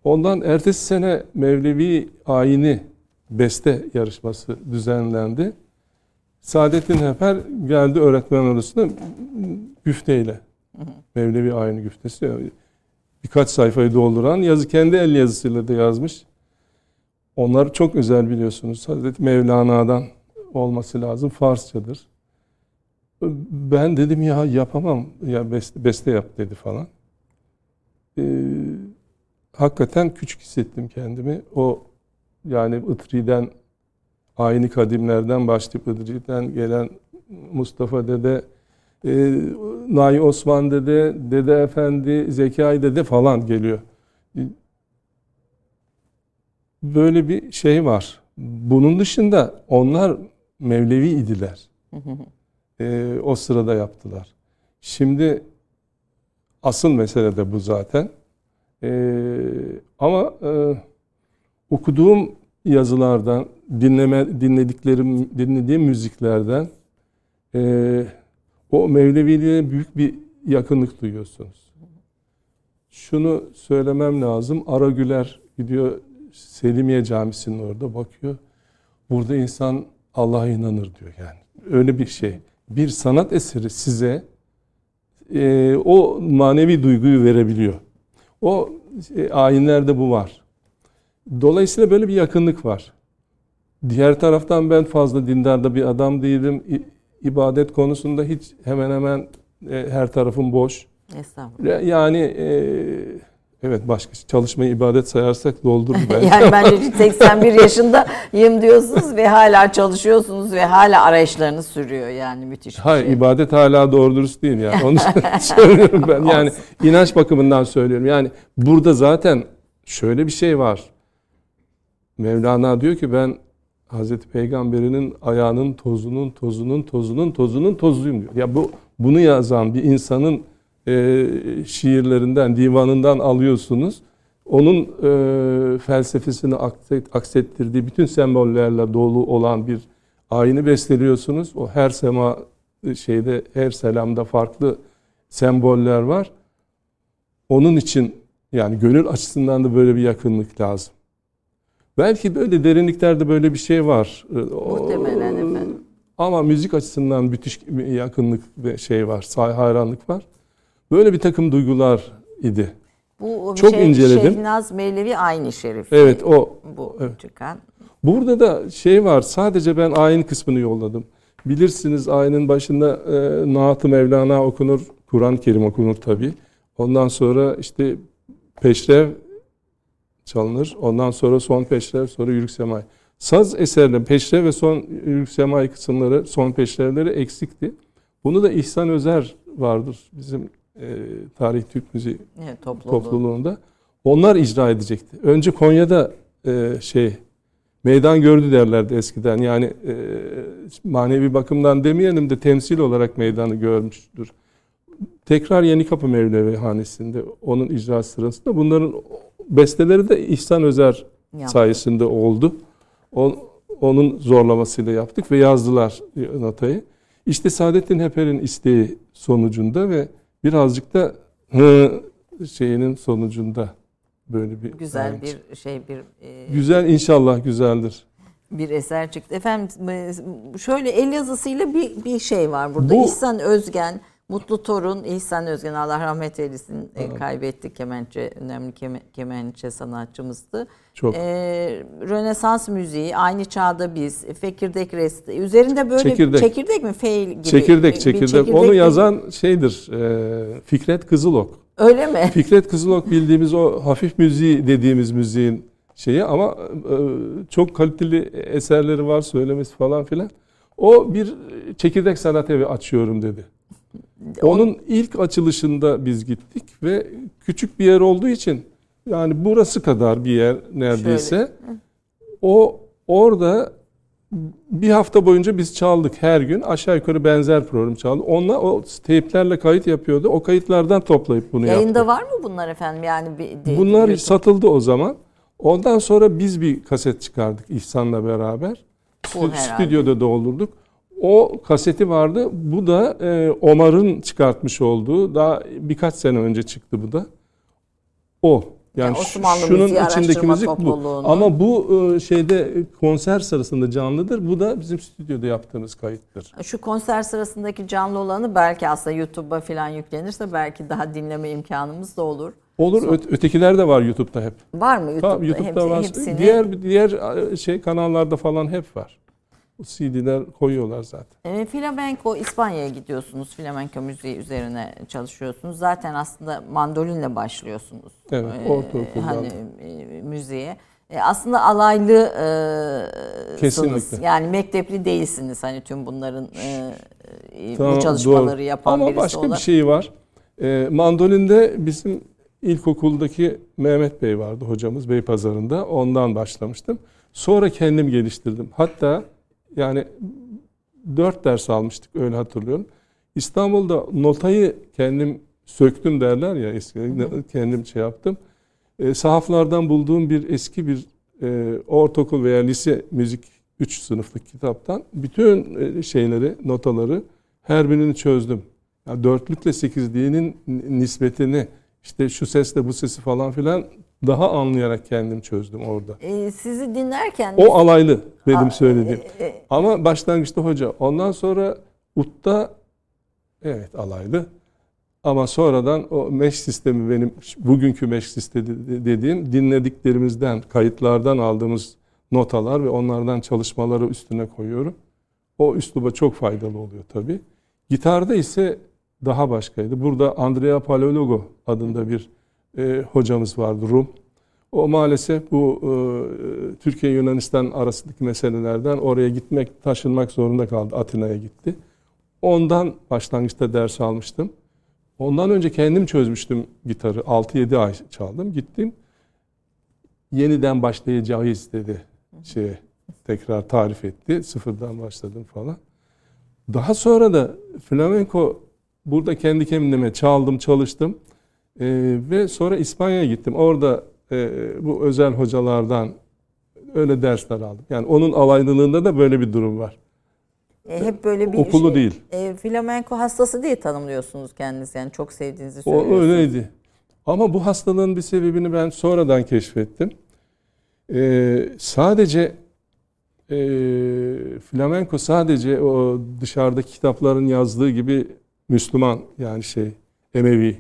Ondan ertesi sene Mevlevi ayini beste yarışması düzenlendi. Saadettin Heper geldi öğretmen arasında güfteyle. Mevlevi ayini güftesi. Birkaç sayfayı dolduran yazı kendi el yazısıyla da yazmış. Onlar çok özel biliyorsunuz. Hazreti Mevlana'dan olması lazım. Farsçadır. Ben dedim ya yapamam. Ya beste, beste yap dedi falan. Ee, hakikaten küçük hissettim kendimi. O yani Itri'den aynı kadimlerden başlayıp Itri'den gelen Mustafa Dede, e, Nahi Osman Dede, Dede Efendi, Zekai Dede falan geliyor. Böyle bir şey var. Bunun dışında onlar Mevlevi idiler. E, o sırada yaptılar. Şimdi asıl mesele de bu zaten. E, ama e, okuduğum yazılardan, dinleme dinlediklerim, dinlediğim müziklerden e, o Mevleviliğe büyük bir yakınlık duyuyorsunuz. Şunu söylemem lazım. Ara Güler gidiyor Selimiye Camisi'nin orada bakıyor. Burada insan Allah'a inanır diyor yani. Öyle bir şey. Bir sanat eseri size e, o manevi duyguyu verebiliyor. O e, ayinlerde bu var. Dolayısıyla böyle bir yakınlık var. Diğer taraftan ben fazla dindarda bir adam değilim. İbadet konusunda hiç hemen hemen e, her tarafım boş. Estağfurullah. Yani e, evet başka çalışmayı ibadet sayarsak doldurur belki. yani bence 81 yaşındayım diyorsunuz ve hala çalışıyorsunuz ve hala arayışlarınız sürüyor yani müthiş Hayır şey. ibadet hala doğru dürüst değil yani. Onu söylüyorum ben. Yani inanç bakımından söylüyorum. Yani burada zaten şöyle bir şey var. Mevlana diyor ki ben Hazreti Peygamberinin ayağının tozunun tozunun tozunun tozunun tozuyum diyor. Ya bu bunu yazan bir insanın e, şiirlerinden, divanından alıyorsunuz. Onun e, felsefesini akset, aksettirdiği bütün sembollerle dolu olan bir ayini besteliyorsunuz. O her sema şeyde her selamda farklı semboller var. Onun için yani gönül açısından da böyle bir yakınlık lazım. Belki böyle derinliklerde böyle bir şey var. Muhtemelen efendim. Ama müzik açısından müthiş yakınlık ve şey var, hayranlık var. Böyle bir takım duygular idi. Bu Çok şey, inceledim. Şehnaz Mevlevi aynı şerif. Evet o. Bu evet. çıkan. Burada da şey var, sadece ben ayin kısmını yolladım. Bilirsiniz ayinin başında e, Naat-ı Mevlana okunur, Kur'an-ı Kerim okunur tabi. Ondan sonra işte peşrev çalınır. Ondan sonra son peşrev, sonra yürük semay. Saz eserleri, peşrev ve son yürük semay kısımları, son peşrevleri eksikti. Bunu da İhsan Özer vardır bizim e, Tarih Türk Müziği Evet, topluluğu. topluluğunda. Onlar icra edecekti. Önce Konya'da e, şey meydan gördü derlerdi eskiden. Yani e, manevi bakımdan demeyelim de temsil olarak meydanı görmüştür. Tekrar Yenikapı Mevlevi Hanesi'nde onun icra sırasında bunların besteleri de İhsan Özer Yaptı. sayesinde oldu. O, onun zorlamasıyla yaptık ve yazdılar notayı. İşte Saadettin Heper'in isteği sonucunda ve birazcık da hı şeyinin sonucunda böyle bir Güzel yani bir şey bir e, güzel inşallah güzeldir. bir eser çıktı. Efendim e, şöyle el yazısıyla bir bir şey var burada. Bu- İhsan Özgen Mutlu Torun İhsan Özgen Allah rahmet eylesin e, kaybettik kemençe önemli keme, kemençe sanatçımızdı. Çok. E, Rönesans müziği aynı çağda biz Fekirdek resti üzerinde böyle Çekirdek. çekirdek mi fail gibi Çekirdek bir çekirdek. Onu yazan şeydir. e, Fikret Kızılok. öyle mi? Fikret Kızılok bildiğimiz o hafif müziği dediğimiz müziğin şeyi ama e, çok kaliteli eserleri var söylemesi falan filan. O bir çekirdek sanat evi açıyorum dedi. Onun ilk açılışında biz gittik ve küçük bir yer olduğu için yani burası kadar bir yer neredeyse. O orada bir hafta boyunca biz çaldık her gün aşağı yukarı benzer program çaldı. Onunla o teyplerle kayıt yapıyordu. O kayıtlardan toplayıp bunu Yayında yaptık. var mı bunlar efendim? Yani bir, de- Bunlar YouTube- satıldı o zaman. Ondan sonra biz bir kaset çıkardık İhsan'la beraber. Bu Stü- herhalde. Stüdyoda doldurduk. O kaseti vardı. Bu da e, Omar'ın çıkartmış olduğu daha birkaç sene önce çıktı bu da. O. Yani Yani Osmanlı şunun içindeki müzik bu. Ama bu e, şeyde e, konser sırasında canlıdır. Bu da bizim stüdyoda yaptığımız kayıttır. Şu konser sırasındaki canlı olanı belki aslında YouTube'a falan yüklenirse belki daha dinleme imkanımız da olur. Olur. Ö- ötekiler de var YouTube'da hep. Var mı YouTube'da? Tabii YouTube'da Hepsi- var. hepsini- Diğer diğer şey kanallarda falan hep var. CD'ler koyuyorlar zaten. E, flamenco İspanya'ya gidiyorsunuz. Flamenco müziği üzerine çalışıyorsunuz. Zaten aslında mandolinle başlıyorsunuz. Evet, E, ortaokuldan. Hani e, müziğe. E, aslında alaylı e, Kesinlikle. sınız. Yani mektepli değilsiniz hani tüm bunların e, e, Tamam, bu çalışmaları doğru. yapan Ama birisi başka olarak. bir şey var. E, mandolinde bizim ilkokuldaki Mehmet Bey vardı hocamız Beypazarı'nda. Ondan başlamıştım. Sonra kendim geliştirdim. Hatta yani dört ders almıştık öyle hatırlıyorum. İstanbul'da notayı kendim söktüm derler ya eskiden kendim şey yaptım. E, sahaflardan bulduğum bir eski bir e, ortaokul veya lise müzik 3 sınıflık kitaptan bütün e, şeyleri, notaları her birini çözdüm. Yani dörtlükle sekizliğinin nispetini işte şu sesle bu sesi falan filan daha anlayarak kendim çözdüm orada. E, sizi dinlerken O alaylı benim Aa, söylediğim. e, e, Ama başlangıçta hoca. Ondan sonra UT'ta evet alaylı. Ama sonradan o mesh sistemi benim bugünkü mesh sistemi dediğim dinlediklerimizden, kayıtlardan aldığımız notalar ve onlardan çalışmaları üstüne koyuyorum. O üsluba çok faydalı oluyor tabii. Gitarda ise daha başkaydı. Burada Andrea Palologo adında bir e, hocamız vardı Rum. O maalesef bu e, Türkiye Yunanistan arasındaki meselelerden oraya gitmek, taşınmak zorunda kaldı. Atina'ya gitti. Ondan başlangıçta ders almıştım. Ondan önce kendim çözmüştüm gitarı. 6-7 ay çaldım. Gittim. Yeniden başlayacağız dedi. Şey, tekrar tarif etti. Sıfırdan başladım falan. Daha sonra da flamenko burada kendi kendime çaldım, çalıştım. Ee, ve sonra İspanya'ya gittim. Orada e, bu özel hocalardan öyle dersler aldım. Yani onun alaylılığında da böyle bir durum var. e, hep böyle bir Okulu şey- değil. E, flamenco hastası diye tanımlıyorsunuz kendinizi yani çok sevdiğinizi O söylüyorsunuz. öyleydi. Ama bu hastalığın bir sebebini ben sonradan keşfettim. Ee, sadece e, flamenko sadece o dışarıdaki kitapların yazdığı gibi Müslüman yani şey Emevi,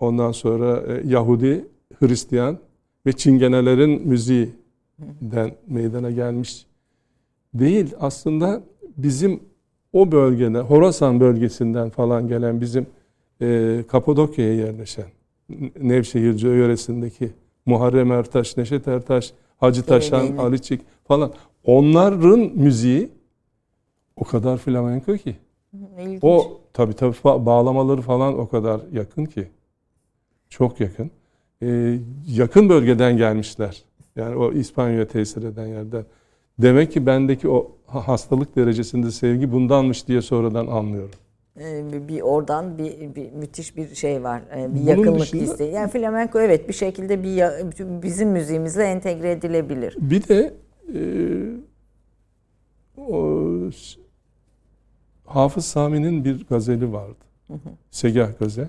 ondan sonra e, Yahudi, Hristiyan ve Çingenelerin müziğinden meydana gelmiş değil. Aslında bizim o bölgede, Horasan bölgesinden falan gelen bizim e, Kapadokya'ya yerleşen Nevşehir yöresindeki Muharrem Ertaş, Neşet Ertaş, Hacı Taşan. Ali Çik falan onların müziği o kadar flamenko ki. İlginç. O tabii fa- bağlamaları falan o kadar yakın ki. Çok yakın. Ee, yakın bölgeden gelmişler. Yani o İspanya'ya tesir eden yerden. Demek ki bendeki o ha- hastalık derecesinde sevgi bundanmış diye sonradan anlıyorum. E, bir- oradan bir, bir müthiş bir şey var. E, bir Bunun yakınlık dışında- isteği. Yani flamenco evet bir şekilde bir ya- bizim müziğimizle entegre edilebilir. Bir de e, o, Hafız Sami'nin bir gazeli vardı. Segah gazel.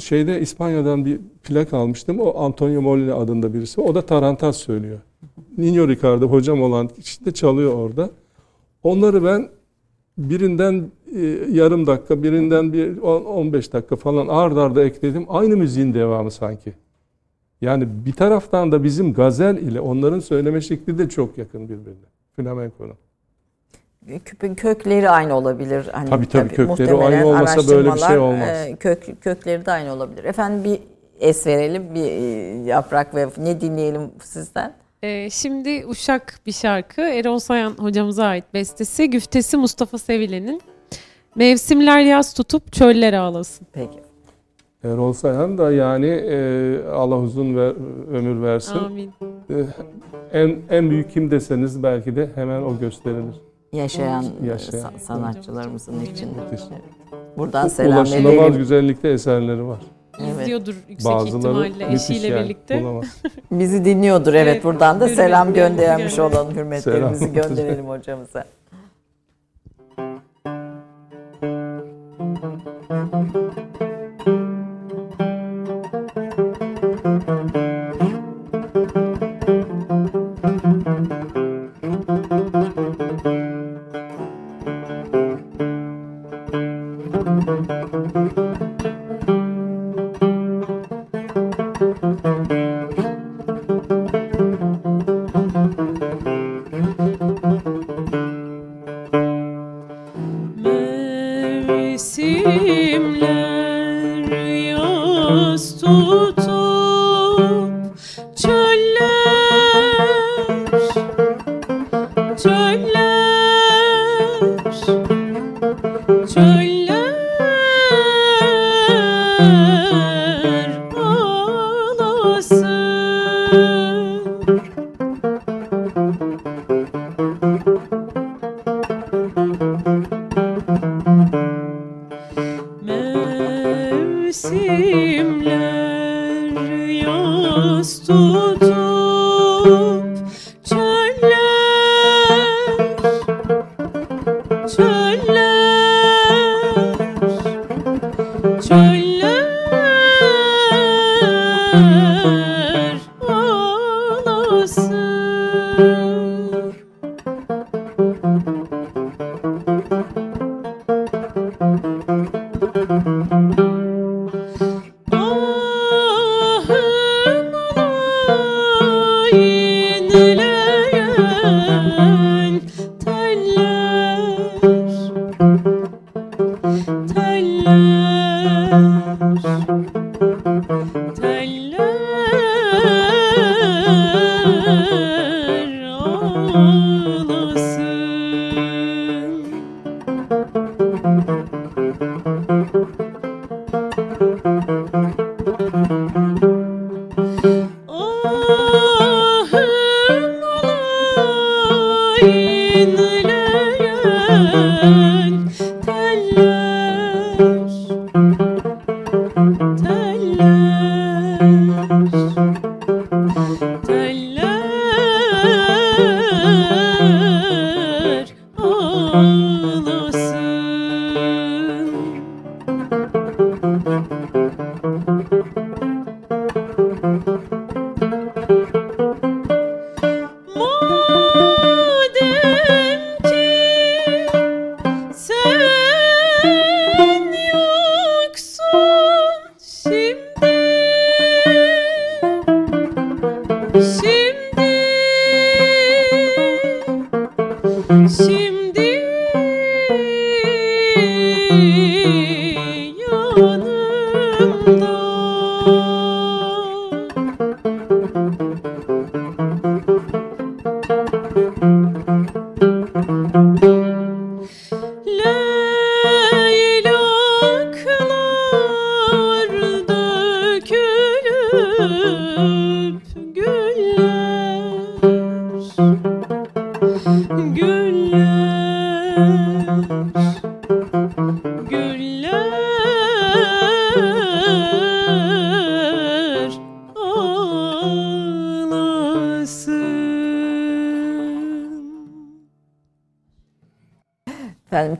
Şeyde İspanya'dan bir plak almıştım. O Antonio Molina adında birisi. O da Tarantas söylüyor. Nino Ricardo hocam olan kişi de çalıyor orada. Onları ben birinden e, yarım dakika, birinden bir on- 15 dakika falan ard arda ekledim. Aynı müziğin devamı sanki. Yani bir taraftan da bizim gazel ile onların söyleme şekli de çok yakın birbirine. Flamenko'nun. Küpün kökleri aynı olabilir. Hani Tabii, tabii, kökleri muhtemelen aynı olmasa böyle bir şey olmaz. e, Kök, kökleri de aynı olabilir. Efendim bir es verelim, bir e, yaprak ve ne dinleyelim sizden? Ee, şimdi Uşak bir şarkı. Erol Sayan hocamıza ait bestesi. Güftesi Mustafa Sevilen'in. Mevsimler yaz tutup çöller ağlasın. Peki. Erol Sayhan da yani e, Allah uzun ver, ömür versin. Amin. E, en en büyük kim deseniz belki de hemen o gösterilir. Yaşayan, Yaşayan. sa- sanatçılarımızın için. Müthiş. Buradan selam Ulaşılamaz edelim. güzellikte eserleri var. Evet. izliyordur yüksek Bazıları ihtimalle eşiyle yani, birlikte. bulamaz. Bizi dinliyordur evet, Evet, buradan da selam göndermiş olalım hürmetlerimizi Selam. gönderelim hocamıza.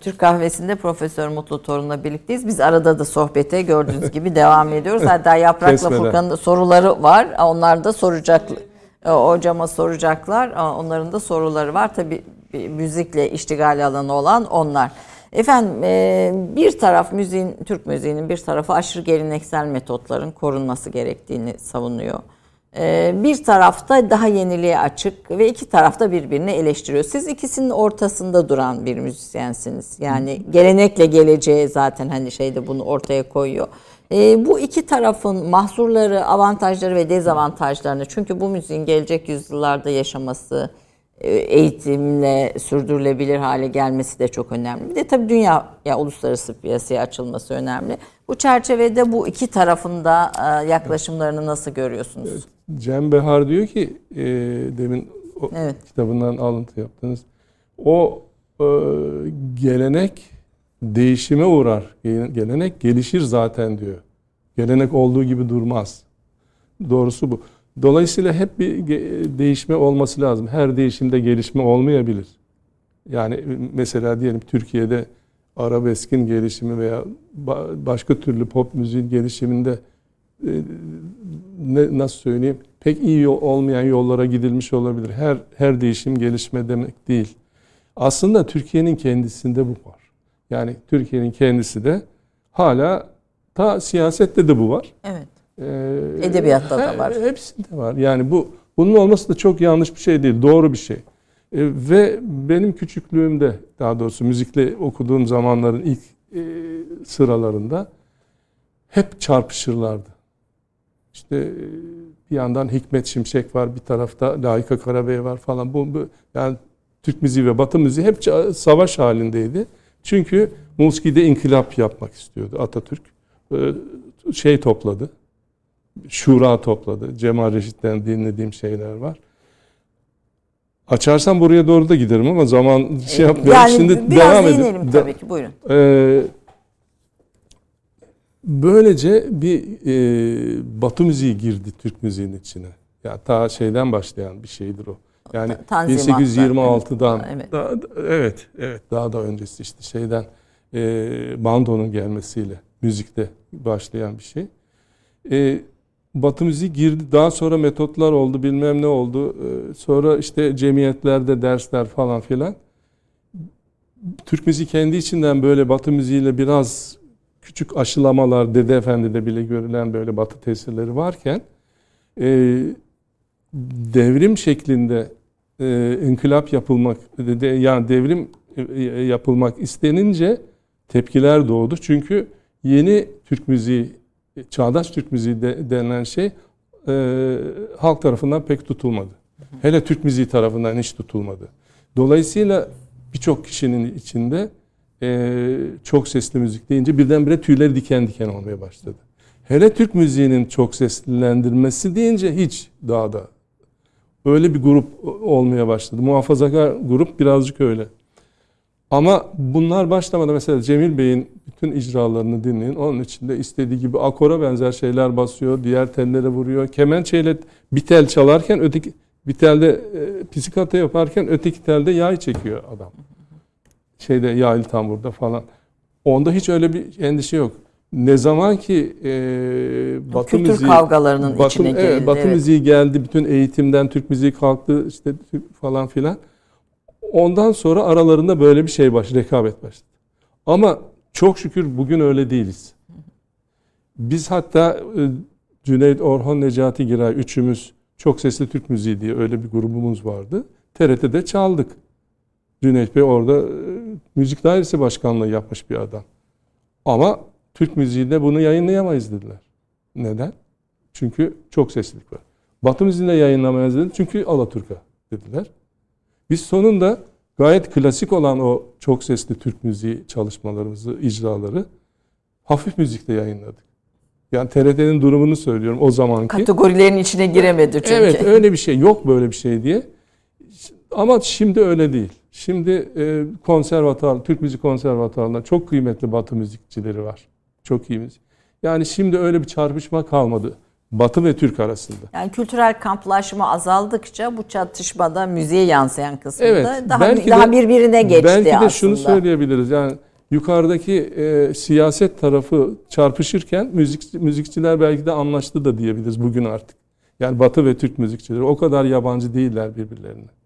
Türk kahvesinde Profesör Mutlu Torun'la birlikteyiz. Biz arada da sohbete gördüğünüz gibi devam ediyoruz. Hatta Yaprak'la. Furkan'ın da soruları var. Onlar da soracak. e, Hocama soracaklar. Onların da soruları var. Tabii müzikle iştigal alanı olan onlar. Efendim e, bir taraf müziğin, Türk müziğinin bir tarafı aşırı geleneksel metotların korunması gerektiğini savunuyor. E, Bir tarafta daha yeniliğe açık ve iki tarafta birbirini eleştiriyor. Siz ikisinin ortasında duran bir müzisyensiniz. Yani gelenekle geleceğe zaten hani şeyde bunu ortaya koyuyor. E, bu iki tarafın mahsurları, avantajları ve dezavantajlarını çünkü bu müziğin gelecek yüzyıllarda yaşaması, e, eğitimle sürdürülebilir hale gelmesi de çok önemli. Bir de tabii dünya ya uluslararası piyasaya açılması önemli. Bu çerçevede bu iki tarafında e, yaklaşımlarını nasıl görüyorsunuz? Cem Behar diyor ki e, demin o Evet. kitabından alıntı yaptınız. O e, gelenek değişime uğrar. Gele- Gelenek gelişir zaten diyor. Gelenek olduğu gibi durmaz. Doğrusu bu. Dolayısıyla hep bir değişme olması lazım. Her değişimde gelişme olmayabilir. Yani mesela diyelim Türkiye'de arabeskin gelişimi veya başka türlü pop müziğin gelişiminde e, ne, nasıl söyleyeyim pek iyi olmayan yollara gidilmiş olabilir. Her her değişim gelişme demek değil. Aslında Türkiye'nin kendisinde bu var. Yani Türkiye'nin kendisi de hala ta siyasette de bu var. Evet. Ee, Edebiyatta da var. Hepsinde var. Yani bu bunun olması da çok yanlış bir şey değil. Doğru bir şey. E, ve benim küçüklüğümde daha doğrusu müzikle okuduğum zamanların ilk e, sıralarında hep çarpışırlardı. İşte e, bir yandan Hikmet Şimşek var, bir tarafta Layıka Karabey var falan. Bu, bu yani Türk müziği ve Batı müziği hep savaş halindeydi. Çünkü Muski'de inkılap yapmak istiyordu Atatürk. E, şey topladı, şura topladı. Cemal Reşit'ten dinlediğim şeyler var. Açarsam buraya doğru da giderim ama zaman şey yapmıyorum. Yani Şimdi biraz devam edelim tabii ki buyurun. Ee, böylece bir e, Batı müziği girdi Türk müziğinin içine. Ya ta şeyden başlayan bir şeydir o. Yani 1826'dan evet. Daha, evet evet daha da öncesi işte şeyden e, bandonun gelmesiyle müzikte başlayan bir şey. E, Batı müziği girdi. Daha sonra metotlar oldu, bilmem ne oldu. Ee, sonra işte cemiyetlerde dersler falan filan. Türk müziği kendi içinden böyle Batı müziğiyle biraz küçük aşılamalar, Dede Efendi'de bile görülen böyle Batı tesirleri varken e, devrim şeklinde e, inkılap yapılmak, de, yani devrim e, yapılmak istenince tepkiler doğdu. Çünkü yeni Türk müziği çağdaş Türk müziği de, denilen şey e, halk tarafından pek tutulmadı. Hele Türk müziği tarafından hiç tutulmadı. Dolayısıyla birçok kişinin içinde e, çok sesli müzik deyince birdenbire tüyleri diken diken olmaya başladı. Hele Türk müziğinin çok seslendirmesi deyince hiç daha da öyle bir grup olmaya başladı. Muhafazakar grup birazcık öyle. Ama bunlar başlamada mesela Cemil Bey'in bütün icralarını dinleyin. Onun içinde istediği gibi akora benzer şeyler basıyor. Diğer tellere vuruyor. Kemençeyle bir tel çalarken öteki bir telde e, psikata yaparken öteki telde yay çekiyor adam. Şeyde yaylı tamburda falan. Onda hiç öyle bir endişe yok. Ne zaman ki e, Batı Kültür müziği kavgalarının Batı, içine evet, Batı evet. müziği geldi, bütün eğitimden Türk müziği kalktı işte falan filan. Ondan sonra aralarında böyle bir şey baş, rekabet başladı. Ama çok şükür bugün öyle değiliz. Biz hatta Cüneyt Orhan Necati Giray üçümüz çok sesli Türk müziği diye öyle bir grubumuz vardı. TRT'de çaldık. Cüneyt Bey orada e, müzik dairesi başkanlığı yapmış bir adam. Ama Türk müziğinde bunu yayınlayamayız dediler. Neden? Çünkü çok seslilik var. Batı müziğinde yayınlamayız dediler. Çünkü Alaturka dediler. Biz sonunda gayet klasik olan o çok sesli Türk müziği çalışmalarımızı, icraları hafif müzikte yayınladık. Yani TRT'nin durumunu söylüyorum o zamanki. Kategorilerin içine giremedi çünkü. Evet öyle bir şey yok böyle bir şey diye. Ama şimdi öyle değil. Şimdi e, konservatuar, Türk Müzik Konservatuarı'nda çok kıymetli batı müzikçileri var. Çok iyi müzik. Yani şimdi öyle bir çarpışma kalmadı. Batı ve Türk arasında. Yani kültürel kamplaşma azaldıkça bu çatışmada müziğe yansıyan kısmında evet, daha belki daha de, birbirine geçti belki aslında. Belki de şunu söyleyebiliriz. Yani yukarıdaki e, siyaset tarafı çarpışırken müzik müzikçiler belki de anlaştı da diyebiliriz bugün artık. Yani Batı ve Türk müzikçileri o kadar yabancı değiller birbirlerine.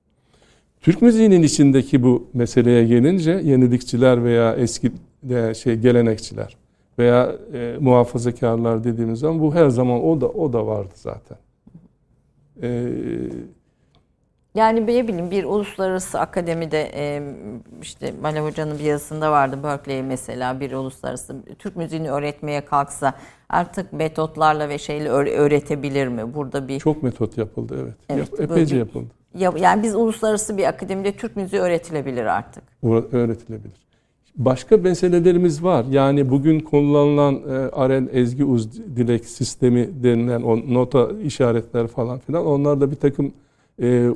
Türk müziğinin içindeki bu meseleye gelince yenilikçiler veya eski de şey gelenekçiler veya e, muhafazakarlar dediğimiz zaman bu her zaman o da o da vardı zaten. Ee, yani ne bileyim bir uluslararası akademide e, işte Malev Hoca'nın bir yazısında vardı Berkeley mesela bir uluslararası Türk müziğini öğretmeye kalksa artık metotlarla ve şeyle öğretebilir mi? Burada bir çok metot yapıldı evet. evet Yap, epeyce bir, yapıldı. Yani biz uluslararası bir akademide Türk müziği öğretilebilir artık. Öğretilebilir. Başka meselelerimiz var. Yani bugün kullanılan e, Aren ezgi uz dilek sistemi denilen o nota işaretler falan filan onlar da bir takım e,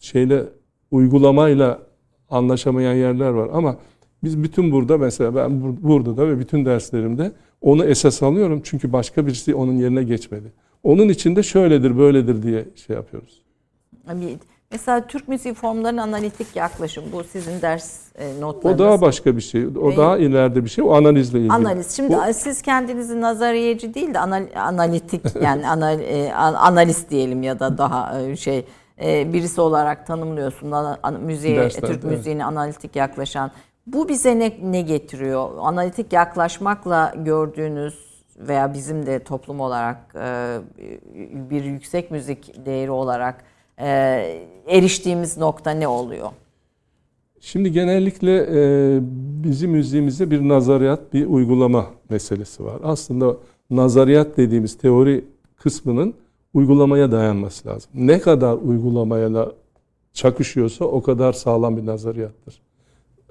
şeyle uygulamayla anlaşamayan yerler var ama Biz bütün burada mesela ben bur- burada da ve bütün derslerimde onu esas alıyorum. Çünkü başka birisi onun yerine geçmedi. Onun içinde şöyledir böyledir diye şey yapıyoruz. Bir- Mesela Türk müziği formlarının analitik yaklaşım. Bu sizin ders e, notlarınız. O daha başka bir şey. O Ve- daha ileride bir şey. O analizle ilgili. Analiz. Şimdi Bu- siz kendinizi nazariyeci değil de anal- analitik yani anal, e, an- analist diyelim ya da daha e, şey birisi olarak tanımlıyorsun. Müziğe, Derslerde, Türk evet. müziğine analitik yaklaşan. Bu bize ne, ne getiriyor? Analitik yaklaşmakla gördüğünüz veya bizim de toplum olarak bir yüksek müzik değeri olarak e, eriştiğimiz nokta ne oluyor? Şimdi genellikle e, bizim müziğimizde bir nazariyat, bir uygulama meselesi var. Aslında nazariyat dediğimiz teori kısmının uygulamaya dayanması lazım. Ne kadar uygulamaya da çakışıyorsa o kadar sağlam bir nazariyattır.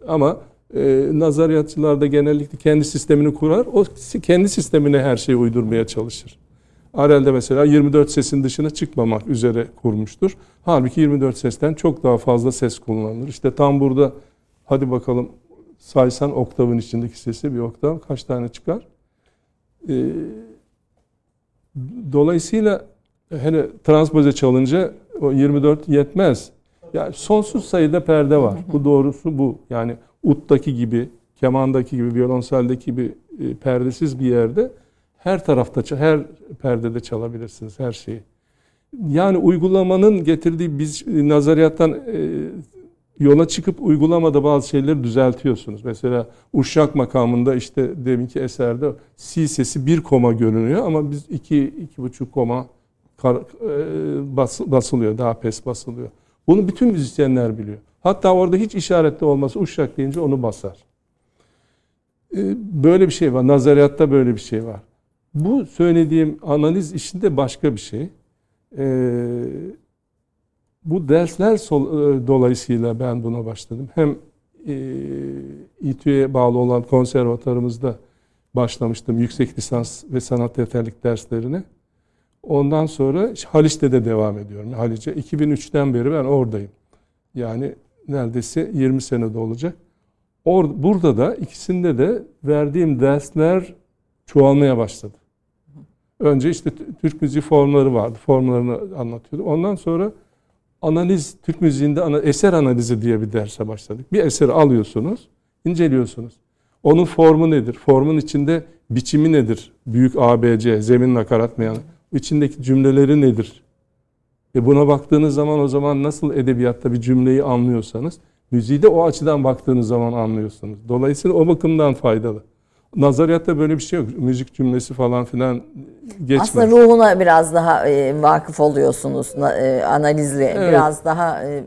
Ama e, nazariyatçılar da genellikle kendi sistemini kurar. O kendi sistemine her şeyi uydurmaya çalışır. Arel'de mesela 24 sesin dışına çıkmamak üzere kurmuştur. Halbuki 24 sesten çok daha fazla ses kullanılır. İşte tam burada hadi bakalım saysan oktavın içindeki sesi bir oktav kaç tane çıkar? Ee, dolayısıyla hele transpoze çalınca o 24 yetmez. Yani sonsuz sayıda perde var. Bu doğrusu bu. Yani uttaki gibi, kemandaki gibi, violonseldeki gibi e, perdesiz bir yerde her tarafta, her perdede çalabilirsiniz her şeyi. Yani uygulamanın getirdiği biz nazariyattan e, yola çıkıp uygulamada bazı şeyleri düzeltiyorsunuz. Mesela uşak makamında işte deminki eserde si sesi bir koma görünüyor ama biz iki, iki buçuk koma e, bas, basılıyor, daha pes basılıyor. Bunu bütün müzisyenler biliyor. Hatta orada hiç işaretli olması uşak deyince onu basar. E, böyle bir şey var. Nazariyatta böyle bir şey var. Bu söylediğim analiz işinde başka bir şey. Ee, bu dersler sol- e, dolayısıyla ben buna başladım. Hem e, İTÜ'ye bağlı olan konservatuarımızda başlamıştım yüksek lisans ve sanat yeterlik derslerine. Ondan sonra Haliç'te de devam ediyorum. Haliç'e 2003'ten beri ben oradayım. Yani neredeyse 20 senede olacak. Or, burada da ikisinde de verdiğim dersler çoğalmaya başladı. Önce işte Türk müziği formları vardı. Formlarını anlatıyordum. Ondan sonra analiz, Türk müziğinde ana, eser analizi diye bir derse başladık. Bir eseri alıyorsunuz, inceliyorsunuz. Onun formu nedir? Formun içinde biçimi nedir? Büyük ABC, zemin nakarat mı yani? İçindeki cümleleri nedir? E buna baktığınız zaman o zaman nasıl edebiyatta bir cümleyi anlıyorsanız, müziği de o açıdan baktığınız zaman anlıyorsunuz. Dolayısıyla o bakımdan faydalı. Nazariyatta böyle bir şey yok. Müzik cümlesi falan filan geçmez. Aslında ruhuna biraz daha e, vakıf oluyorsunuz e, analizle. Evet. Biraz daha e,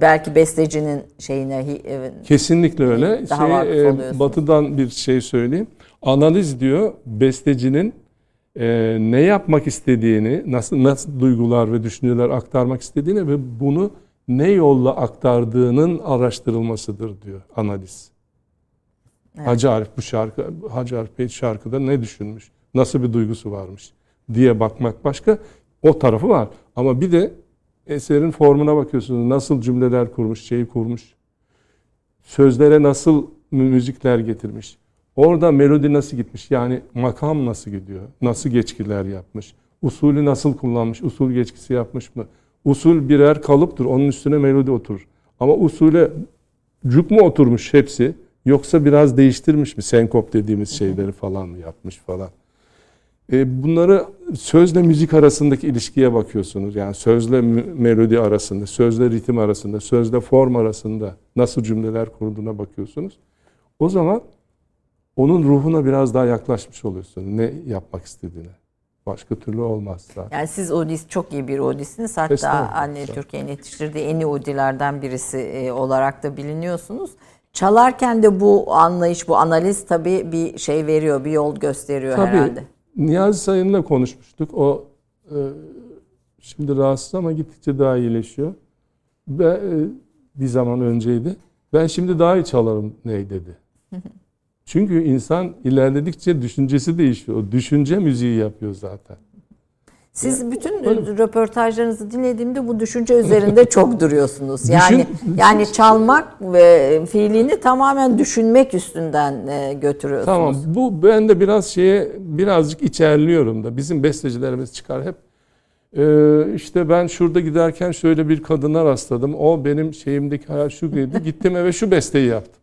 belki bestecinin şeyine e, Kesinlikle öyle. Daha Şey, vakıf batıdan bir şey söyleyeyim. Analiz diyor bestecinin e, ne yapmak istediğini, nasıl nasıl duygular ve düşünceler aktarmak istediğini ve bunu ne yolla aktardığının araştırılmasıdır diyor analiz. Evet. Hacı Arif bu şarkı, Hacı Arif Bey şarkıda ne düşünmüş, nasıl bir duygusu varmış diye bakmak başka. O tarafı var. Ama bir de eserin formuna bakıyorsunuz. Nasıl cümleler kurmuş, şeyi kurmuş. Sözlere nasıl mü- müzikler getirmiş. Orada melodi nasıl gitmiş? Yani makam nasıl gidiyor? Nasıl geçkiler yapmış? Usulü nasıl kullanmış? Usul geçkisi yapmış mı? Usul birer kalıptır. Onun üstüne melodi oturur. Ama usule cuk mu oturmuş hepsi? Yoksa biraz değiştirmiş mi? Senkop dediğimiz şeyleri falan mı yapmış falan. E, bunları sözle müzik arasındaki ilişkiye bakıyorsunuz. Yani sözle melodi arasında, sözle ritim arasında, sözle form arasında nasıl cümleler kurduğuna bakıyorsunuz. O zaman onun ruhuna biraz daha yaklaşmış oluyorsunuz. Ne yapmak istediğine. Başka türlü olmaz zaten. yani siz Odis çok iyi bir Odisiniz. Hatta anne Türkiye'nin yetiştirdiği en iyi Odilerden birisi e, olarak da biliniyorsunuz. Çalarken de bu anlayış, bu analiz tabii bir şey veriyor, bir yol gösteriyor Tabii herhalde. Niyazi Sayın'la konuşmuştuk. O e, şimdi rahatsız ama gittikçe daha iyileşiyor. Ve e, bir zaman önceydi. Ben şimdi daha iyi çalarım ney dedi. Çünkü insan ilerledikçe düşüncesi değişiyor. O düşünce müziği yapıyor zaten. Siz bütün röportajlarınızı dinlediğimde bu düşünce üzerinde çok duruyorsunuz. Yani yani çalmak ve fiilini tamamen düşünmek üstünden e, götürüyorsunuz. Tamam. Bu ben de biraz şeye birazcık içerliyorum da. Bizim bestecilerimiz çıkar hep. Ee, işte ben şurada giderken şöyle bir kadına rastladım. O benim şeyimdeki hayal şu gibi. Gittim eve şu besteyi yaptım.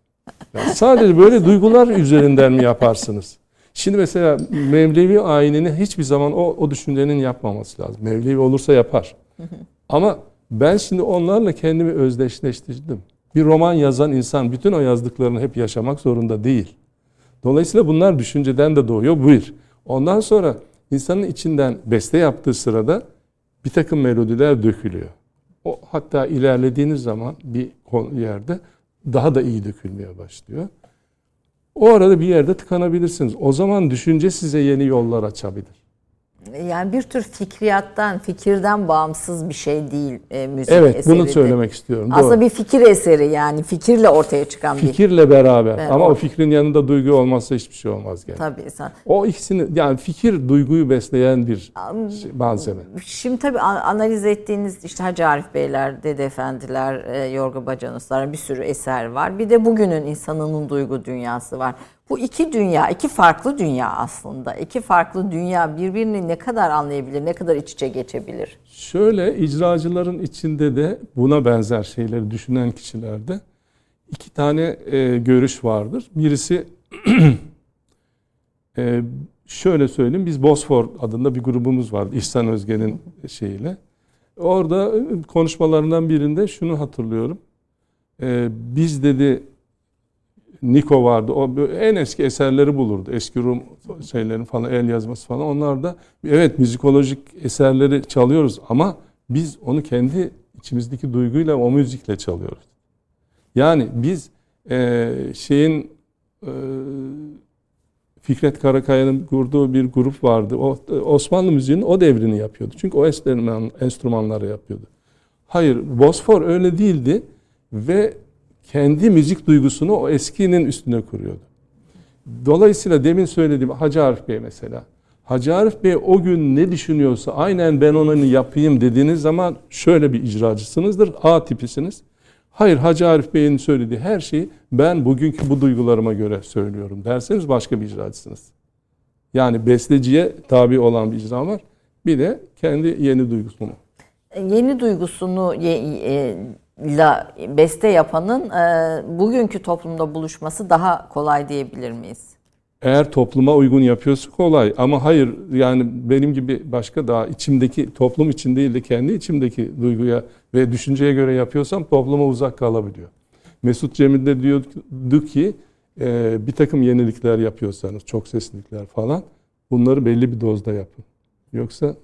Yani sadece böyle duygular üzerinden mi yaparsınız? Şimdi mesela Mevlevi ayinini hiçbir zaman o, o düşüncenin yapmaması lazım. Mevlevi olursa yapar. Ama ben şimdi onlarla kendimi özdeşleştirdim. Bir roman yazan insan bütün o yazdıklarını hep yaşamak zorunda değil. Dolayısıyla bunlar düşünceden de doğuyor. Bir. Ondan sonra insanın içinden beste yaptığı sırada bir takım melodiler dökülüyor. O hatta ilerlediğiniz zaman bir yerde daha da iyi dökülmeye başlıyor. O arada bir yerde tıkanabilirsiniz. O zaman düşünce size yeni yollar açabilir. Yani bir tür fikriyattan, fikirden bağımsız bir şey değil e, müzik Evet, eseri. bunu söylemek istiyorum. Aslında Doğru. bir fikir eseri yani fikirle ortaya çıkan bir. Fikirle beraber. Evet, Ama o- fikrin yanında duygu olmazsa hiçbir şey olmaz gene. Tabii insan. O ikisini yani fikir duyguyu besleyen bir şey, malzeme. Şimdi tabii an- analiz ettiğiniz işte Hacı Arif Beyler, Dede Efendiler, e, Yorga Bacanıslar bir sürü eser var. Bir de bugünün insanının duygu dünyası var. Bu iki dünya, iki farklı dünya aslında. İki farklı dünya birbirini ne kadar anlayabilir, ne kadar iç içe geçebilir? Şöyle icracıların içinde de buna benzer şeyleri düşünen kişilerde iki tane e, görüş vardır. Birisi e, şöyle söyleyeyim biz Bosfor adında bir grubumuz vardı İhsan Özge'nin şeyiyle. Orada e, konuşmalarından birinde şunu hatırlıyorum. E, biz dedi Niko vardı. O en eski eserleri bulurdu. Eski Rum şeylerin falan el yazması falan. Onlar da evet müzikolojik eserleri çalıyoruz ama biz onu kendi içimizdeki duyguyla o müzikle çalıyoruz. Yani biz e, şeyin e, Fikret Karakaya'nın kurduğu bir grup vardı. O Osmanlı müziğinin o devrini yapıyordu. Çünkü o enstrüman, enstrümanları yapıyordu. Hayır, Bosfor öyle değildi ve kendi müzik duygusunu o eskinin üstüne kuruyordu. Dolayısıyla demin söylediğim Hacı Arif Bey mesela. Hacı Arif Bey o gün ne düşünüyorsa aynen ben onu yapayım dediğiniz zaman şöyle bir icracısınızdır. A tipisiniz. Hayır Hacı Arif Bey'in söylediği her şeyi ben bugünkü bu duygularıma göre söylüyorum derseniz başka bir icracısınız. Yani besteciye tabi olan bir icra var. Bir de kendi yeni duygusunu. Yeni duygusunu e, la beste yapanın e, bugünkü toplumda buluşması daha kolay diyebilir miyiz? Eğer topluma uygun yapıyorsa kolay ama hayır yani benim gibi başka daha içimdeki toplum için değil de kendi içimdeki duyguya ve düşünceye göre yapıyorsam topluma uzak kalabiliyor. Mesut Cemil de diyordu ki e, bir takım yenilikler yapıyorsanız çok seslilikler falan bunları belli bir dozda yapın. Yoksa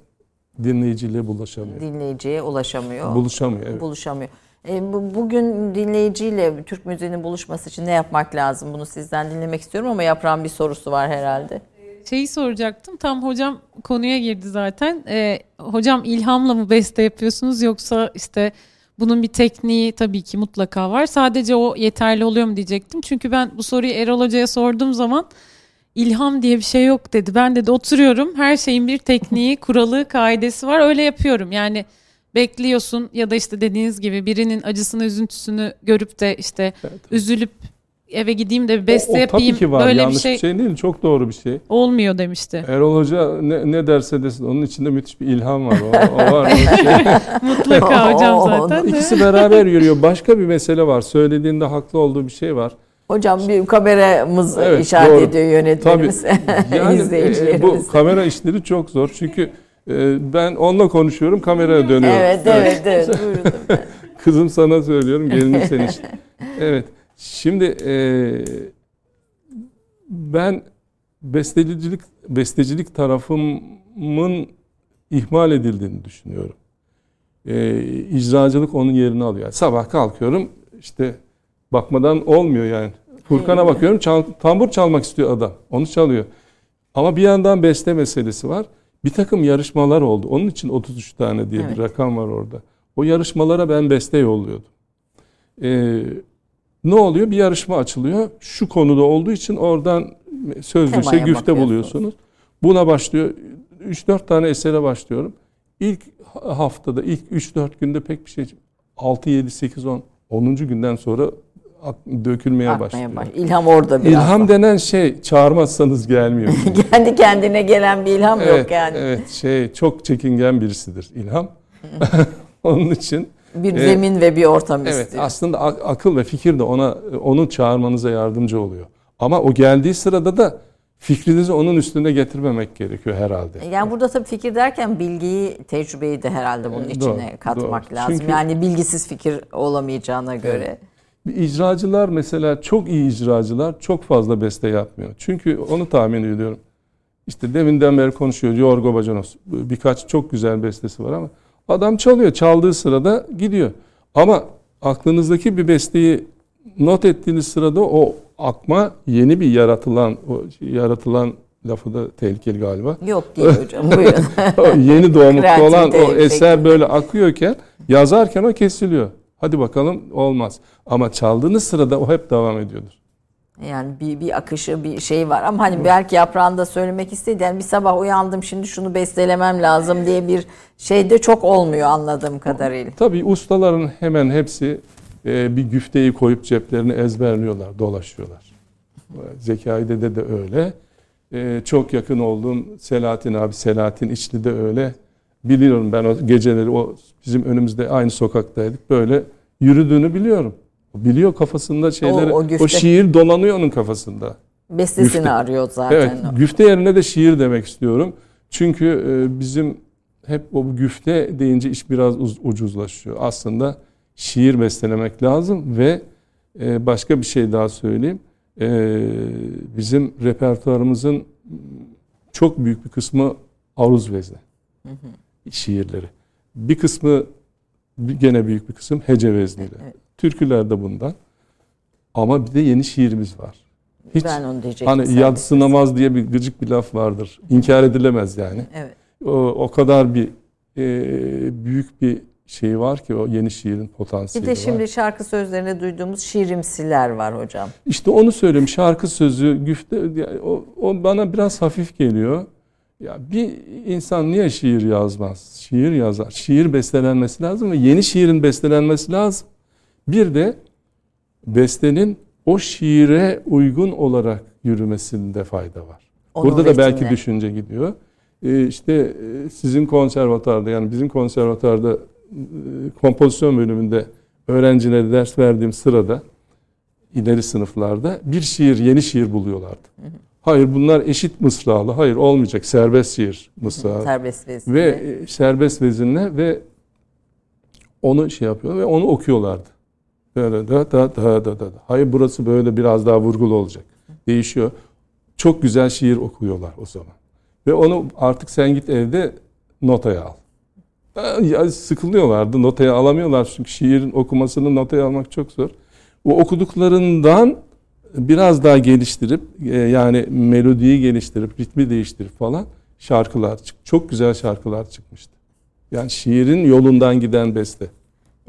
dinleyiciliğe bulaşamıyor. Dinleyiciye ulaşamıyor. Buluşamıyor. Evet. Buluşamıyor. E, bu, bugün dinleyiciyle Türk müziğinin buluşması için ne yapmak lazım? Bunu sizden dinlemek istiyorum ama yaprağın bir sorusu var herhalde. Şeyi soracaktım. Tam hocam konuya girdi zaten. Ee, hocam ilhamla mı beste yapıyorsunuz yoksa işte bunun bir tekniği tabii ki mutlaka var. Sadece o yeterli oluyor mu diyecektim. Çünkü ben bu soruyu Erol Hoca'ya sorduğum zaman ilham diye bir şey yok dedi. Ben de oturuyorum. Her şeyin bir tekniği, kuralı, kaidesi var. Öyle yapıyorum. Yani bekliyorsun ya da işte dediğiniz gibi birinin acısını, üzüntüsünü görüp de işte üzülüp eve gideyim de bir beste O, o yapayım. tabii ki var. Böyle Yanlış bir şey, bir şey değil. Çok doğru bir şey. olmuyor demişti. Erol Hoca ne, ne derse desin onun içinde müthiş bir ilham var. O, o var. O şey. Mutlaka hocam zaten de. İkisi beraber yürüyor. Başka bir mesele var. Söylediğinde haklı olduğu bir şey var. Hocam bir kameramız Evet, işaret doğru. ediyor yönetmenimiz. Yani e, bu kamera işleri çok zor. Çünkü ben onunla konuşuyorum, kameraya dönüyorum. Evet, evet, evet. Buyurun. Kızım sana söylüyorum, gelinim sen işte. Evet. Şimdi e, ben bestecilik bestecilik tarafımın ihmal edildiğini düşünüyorum. E, icracılık onun yerini alıyor. Yani sabah kalkıyorum işte bakmadan olmuyor yani. Furkan'a bakıyorum çal, tambur çalmak istiyor adam. Onu çalıyor. Ama bir yandan beste meselesi var. Bir takım yarışmalar oldu. Onun için 33 tane diye Evet. bir rakam var orada. O yarışmalara ben beste yolluyordum. Ee, ne oluyor? Bir yarışma açılıyor. Şu konuda olduğu için oradan sözlü şey güfte buluyorsunuz. Buna başlıyor. 3-4 tane esere başlıyorum. İlk haftada, ilk 3-4 günde pek bir şey 6, 7, 8, 10, 10. günden sonra dökülmeye Akmaya başlıyor. baş- İlham orada biraz. İlham da. denen şey çağırmazsanız gelmiyor. Kendi kendine gelen bir ilham evet, yok yani. evet şey çok çekingen birisidir İlham. Onun için Bir Evet. zemin ve bir ortam evet istiyor. aslında ak- akıl ve fikir de ona onu çağırmanıza yardımcı oluyor. Ama o geldiği sırada da fikrinizi onun üstüne getirmemek gerekiyor herhalde. Yani burada tabii fikir derken bilgiyi, tecrübeyi de herhalde bunun Evet, içine doğru, katmak doğru. lazım. Çünkü- yani bilgisiz fikir olamayacağına göre. İcracılar mesela çok iyi icracılar çok fazla beste yapmıyor. Çünkü onu tahmin ediyorum. İşte deminden beri konuşuyor Yorgo Bacanos. Birkaç çok güzel bestesi var ama adam çalıyor. Çaldığı sırada gidiyor. Ama aklınızdaki bir besteyi not ettiğiniz sırada o akma yeni bir yaratılan o yaratılan lafı da tehlikeli galiba. Yok değil hocam buyurun. Yeni doğmukta olan o eser böyle akıyorken yazarken o kesiliyor. Hadi bakalım olmaz. Ama çaldığınız sırada o hep devam ediyordur. Yani bir, bir akışı bir şey var ama hani belki yaprağında söylemek istedi. Yani bir sabah uyandım şimdi şunu bestelemem lazım diye bir şey de çok olmuyor anladığım kadarıyla. Tabii ustaların hemen hepsi e, bir güfteyi koyup ceplerini ezberliyorlar, dolaşıyorlar. Zekai Dede de öyle. E, çok yakın olduğum Selahattin abi, Selahattin İçli de öyle. Biliyorum ben o geceleri o bizim önümüzde aynı sokaktaydık. Böyle yürüdüğünü biliyorum. O biliyor kafasında şeyleri. o O, güfte- şiir dolanıyor onun kafasında. Bestesini Güfte. arıyor zaten. Evet, o. güfte yerine de şiir demek istiyorum. Çünkü e, bizim hep o güfte deyince iş biraz uz- ucuzlaşıyor. Aslında şiir bestelemek lazım ve e, başka bir şey daha söyleyeyim. E, bizim repertuarımızın çok büyük bir kısmı aruz vezne şiirleri. Bir kısmı bir- gene büyük bir kısım hece vezniyle. Evet. Türküler de bundan. Ama bir de yeni şiirimiz var. Hiç ben onu diyecektim. Hani sen yatsı de. namaz diye bir gıcık bir laf vardır. İnkar edilemez yani. Evet. O, o kadar bir e, büyük bir şey var ki o yeni şiirin Bir potansiyeli de var. şimdi şarkı sözlerinde duyduğumuz şiirimsiler var hocam. İşte onu söyleyeyim. Şarkı sözü, güfte o, o bana biraz hafif geliyor. Ya bir insan niye şiir yazmaz? Şiir yazar. Şiir bestelenmesi lazım ve yeni şiirin bestelenmesi lazım. Bir de bestenin o şiire uygun olarak yürümesinde fayda var. Onun Burada da belki düşünce gidiyor. Ee, işte e, sizin konservatuarda yani bizim konservatuarda e, kompozisyon bölümünde öğrencilere ders verdiğim sırada ileri sınıflarda bir şiir, yeni şiir buluyorlardı. Hayır bunlar eşit mısralı. Hayır olmayacak. Serbest şiir mısrağı. Serbest vezin. Ve e, serbest vezinle ve onu şey yapıyor ve onu okuyorlardı. Böyle da da da da da. Hayır burası böyle biraz daha vurgulu olacak. Değişiyor. Çok güzel şiir okuyorlar o zaman. Ve onu artık sen git evde notaya al. Ya sıkılıyorlardı. Notaya alamıyorlar çünkü şiirin okumasını notaya almak çok zor. O okuduklarından biraz daha geliştirip e, yani melodiyi geliştirip ritmi değiştirip falan şarkılar çık. Çok güzel şarkılar çıkmıştı. Yani şiirin yolundan giden beste.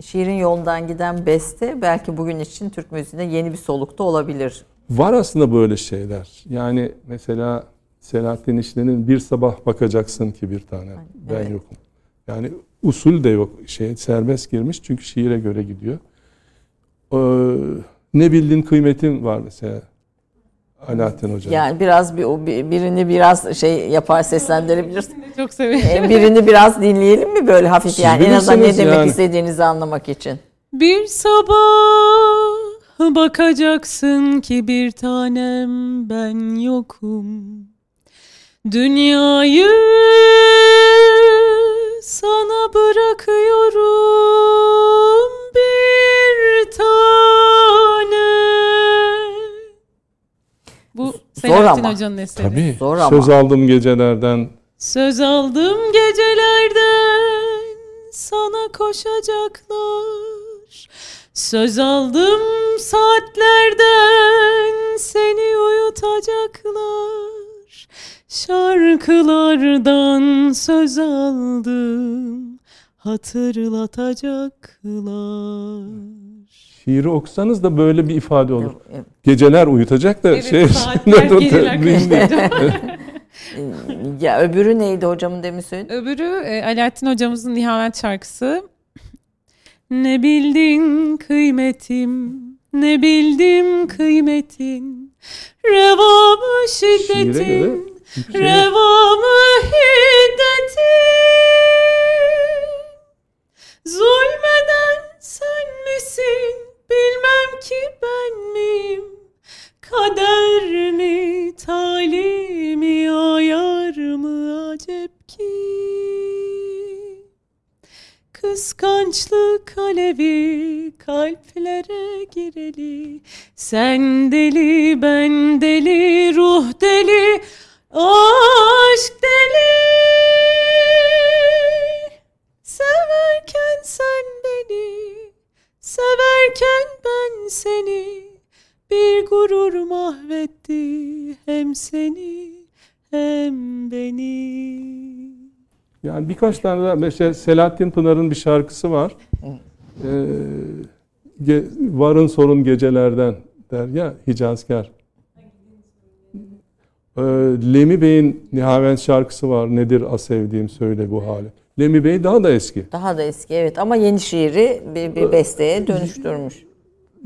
Şiirin yolundan giden beste belki bugün için Türk müziğinde yeni bir solukta olabilir. Var aslında böyle şeyler. Yani mesela Selahattin İşler'in bir sabah bakacaksın ki bir tane ben evet. yokum. Yani usul de yok. Şey serbest girmiş çünkü şiire göre gidiyor. Ee, ne bildiğin kıymetin var mesela Alaaddin Hoca. Yani biraz bir birini biraz şey yapar seslendirebilirsin. Çok severim. E, birini biraz dinleyelim mi böyle hafif Siz yani en azından ne demek yani. istediğinizi anlamak için. Bir sabah bakacaksın ki bir tanem ben yokum. Dünyayı sana bırakıyorum bir tane. Selahattin ama. Hoca'nın eseri. Tabii. Zor ama. Söz aldım gecelerden. Söz aldım gecelerden sana koşacaklar. Söz aldım saatlerden seni uyutacaklar. Şarkılardan söz aldım hatırlatacaklar. Şiiri okusanız da böyle bir ifade olur. Evet. Geceler uyutacak da Evet, şey saatler, geceler Bilmiyorum. Ya öbürü neydi hocamın demin söyledi? Öbürü e, Alaaddin hocamızın Nihavent şarkısı. Ne bildin kıymetim, ne bildim kıymetin. Reva mı şiddetin, reva mı hiddetin. Zulmeden sen misin, bilmem ki ben miyim. Kader mi, talimi, ayar mı acep ki? Kıskançlık alevi kalplere gireli Sen deli ben deli ruh deli aşk deli Severken sen beni severken ben seni Bir gurur mahvetti hem seni hem beni Yani birkaç tane daha mesela Selahattin Pınar'ın bir şarkısı var. Ee, varın sorun gecelerden der ya Hicazkar. Ee, Lemi Bey'in Nihavent şarkısı var. Nedir a sevdiğim söyle bu hali. Lemi Bey daha da eski. Daha da eski evet ama yeni şiiri bir, bir besteye dönüştürmüş.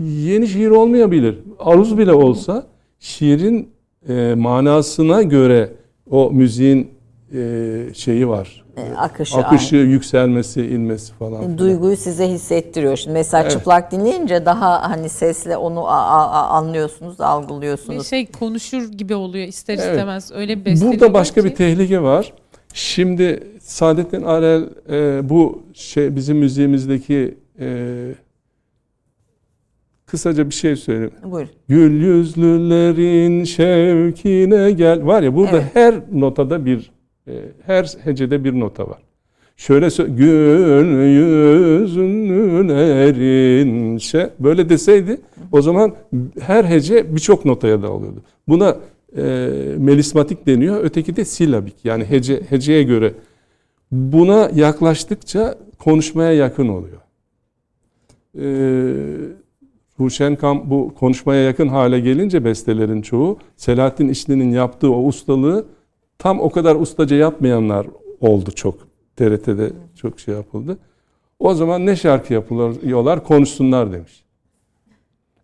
Yeni şiir olmayabilir. Aruz bile olsa şiirin e, manasına göre o müziğin e, şeyi var. E, akışı, Akışı, yükselmesi, inmesi falan. aynı. Duyguyu size hissettiriyor. Şimdi mesela çıplak dinleyince daha hani sesle onu a- a- a- anlıyorsunuz, Bir algılıyorsunuz. şey konuşur gibi oluyor ister Evet. istemez. Öyle bir Burada başka ki. bir tehlike var. Şimdi Saadettin Arel e, bu şey bizim müziğimizdeki e, kısaca bir şey söyleyeyim. Buyurun. Gül yüzlülerin şevkine gel. Var ya burada Evet. her notada bir e, her hecede bir nota var. Şöyle gül yüzlülerin şey böyle deseydi o zaman her hece birçok notaya dağılıyordu. Buna e, melismatik deniyor. Öteki de silabik. Yani hece heceye göre buna yaklaştıkça konuşmaya yakın oluyor. Ee, Ruşenkam bu konuşmaya yakın hale gelince bestelerin çoğu Selahattin İşli'nin yaptığı o ustalığı tam o kadar ustaca yapmayanlar oldu çok. TRT'de çok şey yapıldı. O zaman ne şarkı yapıyorlar konuşsunlar demiş.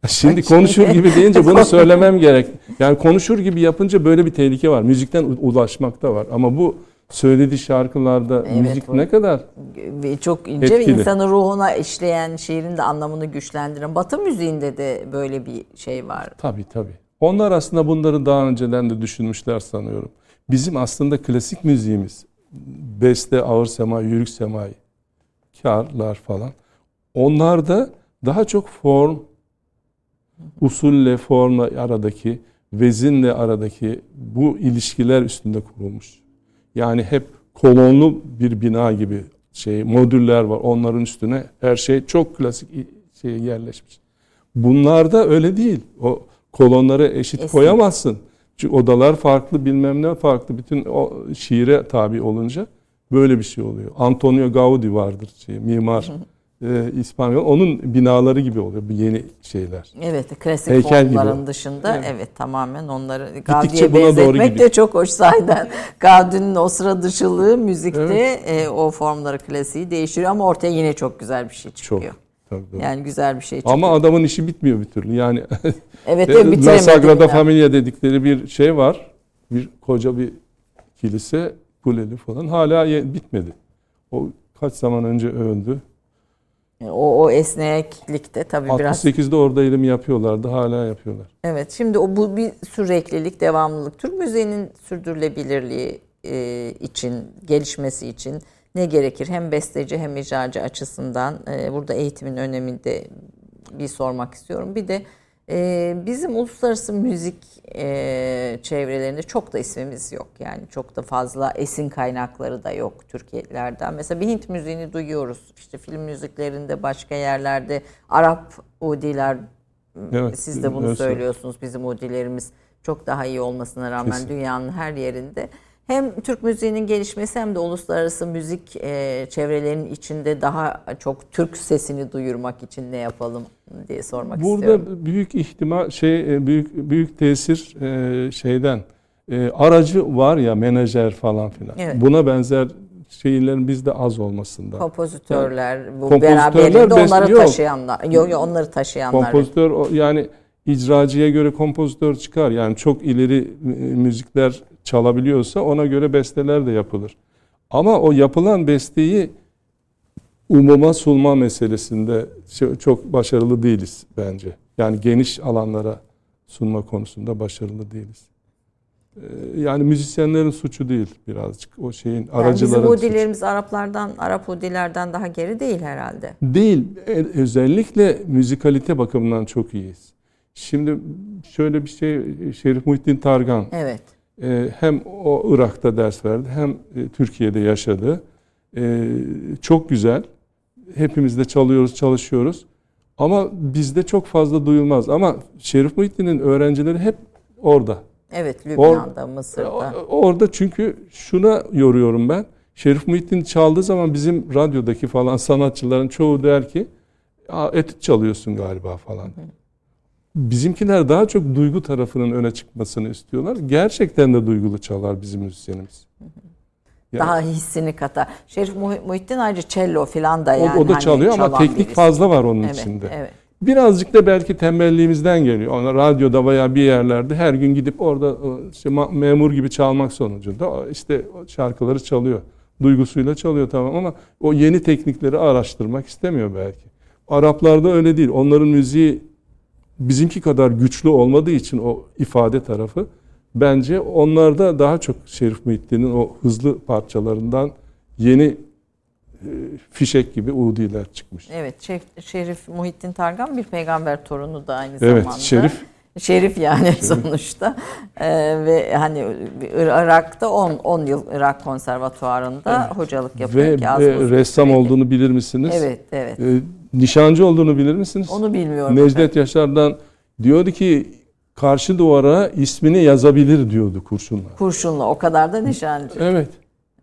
Şimdi konuşur gibi deyince bunu söylemem gerek. Yani konuşur gibi yapınca böyle bir tehlike var. Müzikten ulaşmakta var. Ama bu söylediği şarkılarda Evet, müzik bu- ne kadar Ve çok ince ve Etkili. insanın ruhuna işleyen, şiirin de anlamını güçlendiren. Batı müziğinde de böyle bir şey var. Tabii tabii. Onlar aslında bunları daha önceden de düşünmüşler sanıyorum. Bizim aslında klasik müziğimiz, beste, ağır sema, yürük semai, karlar falan. Onlarda daha çok form, usulle formla aradaki, vezinle aradaki bu ilişkiler üstünde kurulmuş. Yani hep kolonlu bir bina gibi şey modüller var. Onların üstüne her şey çok klasik şey yerleşmiş. Bunlarda öyle değil. O kolonları eşit Eski. koyamazsın. Çünkü odalar farklı, bilmem ne farklı. Bütün o şiire tabi olunca böyle bir şey oluyor. Antonio Gaudi vardır şey, mimar. e, İspanyol. Onun binaları gibi oluyor bu yeni şeyler. Evet, klasik Heykel gibi formların o. dışında evet. Evet. tamamen onları Gaudi'ye benzetmek de çok hoş sahiden. Gaudi'nin o sıra dışılığı müzikte Evet. e, o formları klasiği değiştiriyor ama ortaya yine çok güzel bir şey Çok. çıkıyor. Tabii, tabii. Yani güzel bir şey çıkıyor. Ama adamın işi bitmiyor bir türlü. Yani evet, evet La. Sagrada yine. Familia dedikleri bir şey var. Bir koca bir kilise, kuleli falan. Hala bitmedi. O kaç zaman önce öldü. O, o esneklikte tabii biraz 68'de orada yapıyorlardı. Hala yapıyorlar. Evet şimdi o bu bir süreklilik, devamlılık. Türk müziğinin sürdürülebilirliği e, için, gelişmesi için ne gerekir? Hem besteci hem icracı açısından e, burada eğitimin önemini de bir sormak istiyorum. Bir de e, bizim uluslararası müzik e, çevrelerinde çok da ismimiz yok. Yani çok da fazla esin kaynakları da yok Türkiye'lilerden. Mesela bir Hint müziğini duyuyoruz. İşte film müziklerinde başka yerlerde Arap udiler Evet, siz de bunu söylüyorsunuz. Bizim udilerimiz çok daha iyi olmasına rağmen Kesin. dünyanın her yerinde hem Türk müziğinin gelişmesi hem de uluslararası müzik e, çevrelerinin içinde daha çok Türk sesini duyurmak için ne yapalım diye sormak Burada istiyorum. büyük ihtimal şey e, büyük büyük tesir e, şeyden e, aracı var ya menajer falan filan. Evet. Buna benzer şeylerin bizde az olmasında. Kompozitörler, bu Kompozitörler beraberinde onları besliyor. taşıyanlar. Yok yok onları taşıyanlar. Kompozitör yani icracıya göre kompozitör çıkar. Yani çok ileri müzikler çalabiliyorsa ona göre besteler de yapılır. Ama o yapılan besteyi umuma sunma meselesinde ço- çok başarılı değiliz bence. Yani geniş alanlara sunma konusunda başarılı değiliz. Ee, Yani müzisyenlerin suçu değil birazcık o şeyin Yani aracıların bizim suçu. Udilerimiz Araplardan, Arap Udilerden daha geri değil herhalde. Değil. E, Özellikle müzikalite bakımından çok iyiyiz. Şimdi şöyle bir şey Şerif Muhittin Targan Evet. E, hem o Irak'ta ders verdi hem e, Türkiye'de yaşadı. E, Çok güzel. Hepimiz de çalıyoruz, çalışıyoruz. Ama bizde çok fazla duyulmaz. Ama Şerif Muhittin'in öğrencileri hep orada. Evet, Lübnan'da, Mısır'da. O- Orada çünkü şuna yoruyorum ben. Şerif Muhittin çaldığı zaman bizim radyodaki falan sanatçıların çoğu der ki "Aa, etüt çalıyorsun galiba falan. Bizimkiler daha çok duygu tarafının öne çıkmasını istiyorlar. Gerçekten de duygulu çalar bizim müzisyenimiz. Yani Daha hissini katar. Şerif Muh- Muhittin ayrıca cello falan da o, yani. o da hani çalıyor ama çalan teknik birisi. fazla var onun Evet, içinde. evet. Birazcık da belki tembelliğimizden geliyor. Ona radyoda veya bir yerlerde her gün gidip orada o, işte memur gibi çalmak sonucunda o işte o şarkıları çalıyor. Duygusuyla çalıyor tamam ama o yeni teknikleri araştırmak istemiyor belki. Araplarda öyle değil. Onların müziği bizimki kadar güçlü olmadığı için o ifade tarafı bence onlarda daha çok Şerif Muhittin'in o hızlı parçalarından yeni e, fişek gibi udiler çıkmış. Evet, Şerif, Şerif Muhittin Targan bir peygamber torunu da aynı Evet, zamanda. Şerif Şerif yani sonuçta. Ee, ve hani Irak'ta 10 10 yıl Irak konservatuarında hocalık yapıyor Ve Kazım e, Uzun ressam olduğunu bilir misiniz? Evet, evet. E, nişancı olduğunu bilir misiniz? Onu bilmiyorum. Necdet Yaşar'dan diyordu ki karşı duvara ismini yazabilir diyordu kurşunla. Kurşunlu o kadar da nişancı. Evet.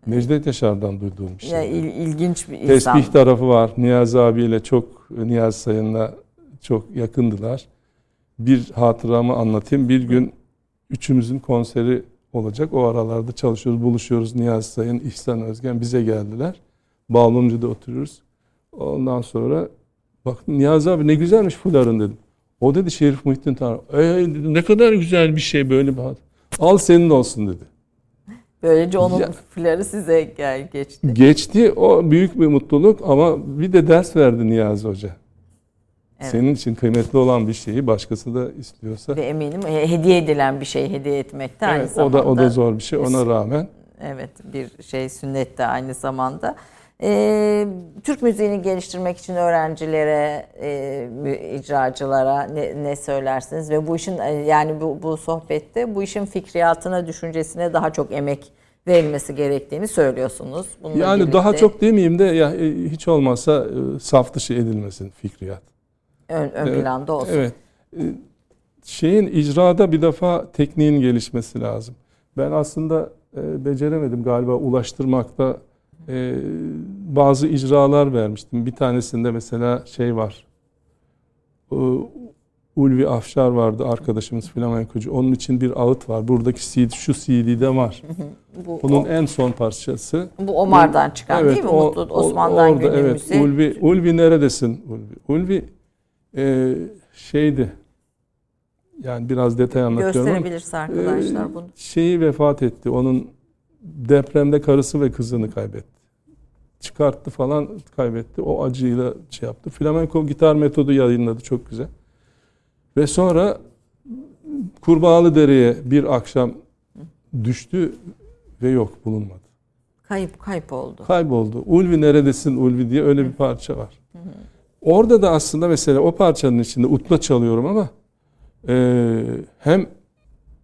Necdet Yaşar'dan duyduğum şey. Ya il- ilginç bir insan. Tesbih tarafı var. Niyazi abiyle çok Niyazi Sayın'la çok yakındılar. Bir hatıramı anlatayım. Bir gün üçümüzün konseri olacak. O aralarda çalışıyoruz, buluşuyoruz. Niyazi Sayın, İhsan Özgen bize geldiler. Bağlumcu'da oturuyoruz. Ondan sonra bak Niyazi abi ne güzelmiş fuların dedim. O dedi Şerif Muhittin Tanrı. "Ee, ne kadar güzel bir şey böyle bir hat. Al senin olsun dedi. Böylece onun Ya- fları size gel geçti. Geçti o büyük bir mutluluk ama bir de ders verdi Niyazi Hoca. Evet. Senin için kıymetli olan bir şeyi başkası da istiyorsa. Ve eminim he- hediye edilen bir şey hediye etmek de aynı Evet, o zamanda. da o da zor bir şey ona rağmen. Evet bir şey sünnet de aynı zamanda. Ee, Türk müziğini geliştirmek için öğrencilere, e, icracılara ne, ne söylersiniz ve bu işin e, yani bu, bu sohbette bu işin fikriyatına, düşüncesine daha çok emek verilmesi gerektiğini söylüyorsunuz. Bununla Yani birlikte daha çok demeyeyim de ya e, hiç olmazsa e, saf dışı edilmesin fikriyat. ön, ön Evet, planda olsun. Evet. E, Şeyin icrada bir defa tekniğin gelişmesi lazım. Ben aslında e, beceremedim galiba ulaştırmakta e, bazı icralar vermiştim. Bir tanesinde mesela şey var. E, Ulvi Afşar vardı arkadaşımız flamenkocu. Onun için bir ağıt var. Buradaki CD, şu CD'de var. Bu, Bunun o- en son parçası. bu Omar'dan çıkan değil mi? o- Mutlu Osman'dan orada. Evet. Ulvi, Ulvi neredesin? Ulvi, Ulvi e, şeydi. Yani biraz detay anlatıyorum Gösterebilirse arkadaşlar e, bunu. şeyi vefat etti. Onun depremde karısı ve kızını kaybetti. Çıkarttı falan kaybetti. O acıyla şey yaptı. Flamenco gitar metodu yayınladı çok güzel. Ve sonra Kurbağalı Dere'ye bir akşam düştü ve yok bulunmadı. Kayıp kayıp oldu. Kayboldu. Ulvi neredesin Ulvi diye öyle bir parça var. Orada da aslında mesela o parçanın içinde utla çalıyorum ama e, hem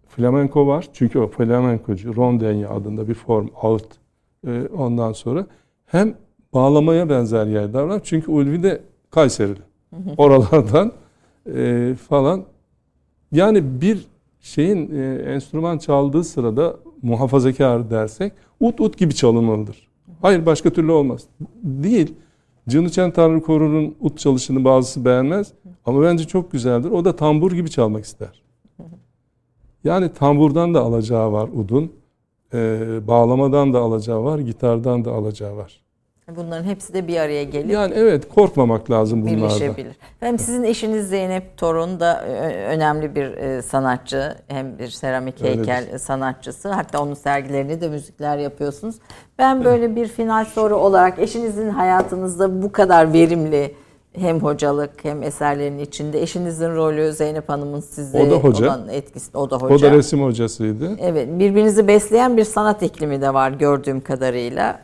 flamenko var çünkü o flamenkocu rondenya adında bir form ağıt e, ondan sonra hem bağlamaya benzer yerler var çünkü Ulvi de Kayserili oralardan e, falan yani bir şeyin e, enstrüman çaldığı sırada muhafazakar dersek ut ut gibi çalınmalıdır. Hayır başka türlü olmaz. Değil. Cınıçen Tanrı Koru'nun ut çalışını bazısı beğenmez ama bence çok güzeldir. O da tambur gibi çalmak ister. Yani tamburdan da alacağı var udun. Ee, bağlamadan da alacağı var, gitardan da alacağı var. Bunların hepsi de bir araya gelip Yani evet korkmamak lazım bunlardan. birleşebilir. Hem sizin eşiniz Zeynep Torun da ö- önemli bir e, sanatçı. Hem bir seramik Öyledir. heykel sanatçısı. Hatta onun sergilerini de müzikler yapıyorsunuz. Ben böyle bir final soru olarak eşinizin hayatınızda bu kadar verimli hem hocalık hem eserlerin içinde eşinizin rolü Zeynep Hanım'ın size O da hoca. olan etkisi o da hoca. O da resim hocasıydı. Evet, birbirinizi besleyen bir sanat iklimi de var gördüğüm kadarıyla.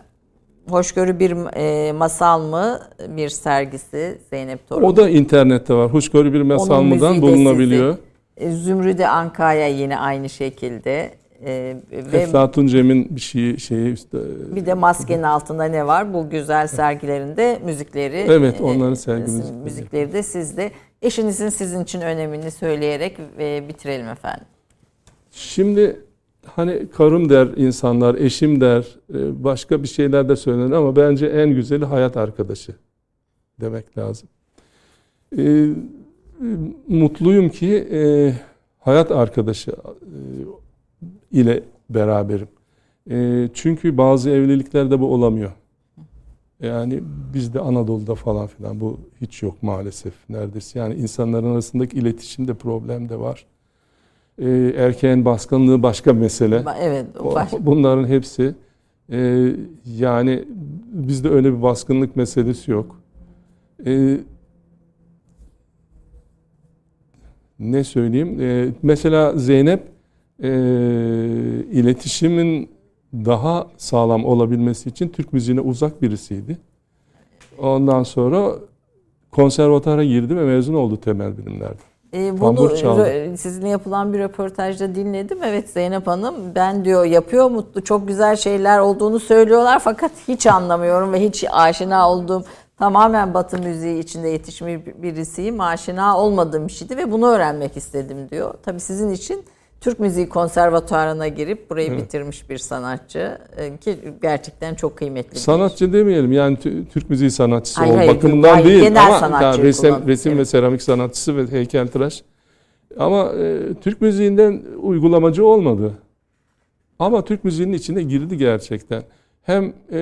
Hoşgörü bir e, masal mı, bir sergisi Zeynep Torun. O da internette var. Hoşgörü bir Onun mıdan bulunabiliyor. sizin. E, Zümrüde Ankaya yine aynı şekilde. E, ve Eflatun Cem'in bir şeyi, şeyi işte, bir de maskenin altında ne var? Bu güzel sergilerinde müzikleri. Evet, e, onların sergi siz- müzikleri. müzikleri de sizde. Eşinizin sizin için önemini söyleyerek e, bitirelim efendim. Şimdi hani karım der insanlar, eşim der, e, başka bir şeyler de söylenir ama bence en güzeli hayat arkadaşı demek lazım. E, e, mutluyum ki hayat arkadaşı ile beraberim. Çünkü bazı evliliklerde bu olamıyor. Yani bizde Anadolu'da falan filan bu hiç yok maalesef neredeyse. Yani insanların arasındaki iletişimde problem de var. Ee, erkeğin baskınlığı başka mesele. Evet, baş- Bunların hepsi e, yani bizde öyle bir baskınlık meselesi yok. E, ne söyleyeyim? E, mesela Zeynep e, iletişimin daha sağlam olabilmesi için Türk müziğine uzak birisiydi. Ondan sonra konservatuara girdi ve mezun oldu temel bilimlerden. E, bunu rö- sizinle yapılan bir röportajda dinledim. Evet Zeynep Hanım ben diyor yapıyor mutlu çok güzel şeyler olduğunu söylüyorlar fakat hiç anlamıyorum ve hiç aşina olduğum tamamen batı müziği içinde yetişmiş bir- birisiyim. Aşina olmadığım bir şeydi ve bunu öğrenmek istedim diyor. Tabii sizin için Türk Müziği Konservatuarı'na girip burayı bitirmiş bir sanatçı e, ki gerçekten çok kıymetli. bir Sanatçı demeyelim yani tü- Türk müziği sanatçısı Hayır, o hayır, bakımından hayır, değil genel ama sanatçıyı ya resim, resim ve evet. seramik sanatçısı ve heykeltıraş. Ama e, Türk müziğinden uygulamacı olmadı. Ama Türk müziğinin içine girdi gerçekten. Hem e,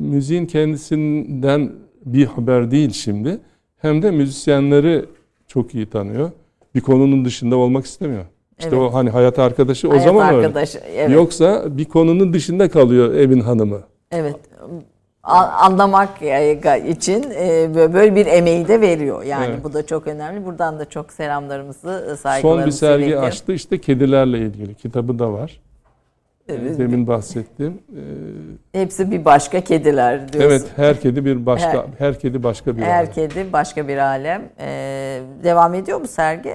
müziğin kendisinden bir haber değil şimdi hem de müzisyenleri çok iyi tanıyor. Bir konunun dışında olmak istemiyor. İşte Evet. o hani hayat arkadaşı o Hayat zaman öyle. arkadaşı, evet. Yoksa bir konunun dışında kalıyor evin hanımı. Evet. Anlamak e, için e, bö- böyle bir emeği de veriyor. Yani Evet. bu da çok önemli. Buradan da çok selamlarımızı, Son saygılarımızı bir sergi iletiyorum. açtı işte kedilerle ilgili kitabı da var. Evet. Demin bahsettiğim. Ee, Hepsi bir başka kediler diyorsun. evet her kedi bir başka Her- her, kedi başka bir Her alem. kedi başka bir alem. E, devam ediyor mu sergi?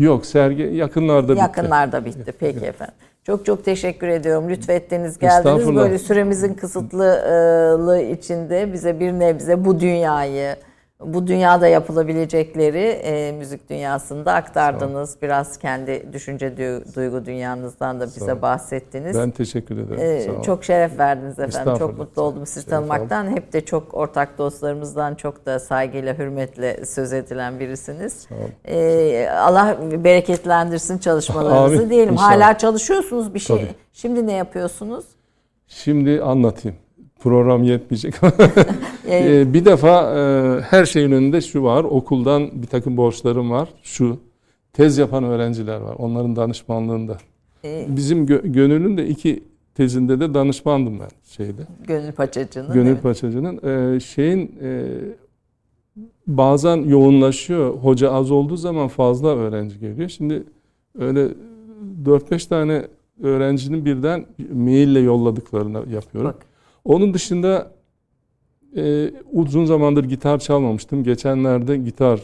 Yok sergi yakınlarda bitti. Yakınlarda bitti. Peki efendim. Çok çok teşekkür ediyorum. Lütfettiniz, geldiniz. Böyle süremizin kısıtlılığı içinde bize bir nebze bu dünyayı, bu dünyada yapılabilecekleri e, müzik dünyasında aktardınız. Biraz kendi düşünce du- duygu dünyanızdan da bize bahsettiniz. Ben teşekkür ederim. Sağ olun. çok şeref verdiniz efendim. Çok mutlu oldum sizi tanımaktan. Hep de çok ortak dostlarımızdan çok da saygıyla, hürmetle söz edilen birisiniz. Ee, Allah bereketlendirsin çalışmalarınızı diyelim. İnşallah. Hala çalışıyorsunuz bir şey. Tabii. Şimdi ne yapıyorsunuz? Şimdi anlatayım. Program yetmeyecek. Ee, Ee, bir defa e, her şeyin önünde şu var. Okuldan bir takım borçlarım var. Şu. Tez yapan öğrenciler var. Onların danışmanlığında. e, Bizim gö- gönülün de iki tezinde de danışmandım ben şeyde. Gönül Paçacı'nın. Gönül evet. Paçacı'nın Ee, şeyin e, bazen yoğunlaşıyor. Hoca az olduğu zaman fazla öğrenci geliyor. Şimdi öyle 4-5 tane öğrencinin birden maille yolladıklarını yapıyorum. Bak. Onun dışında e, uzun zamandır gitar çalmamıştım. Geçenlerde gitar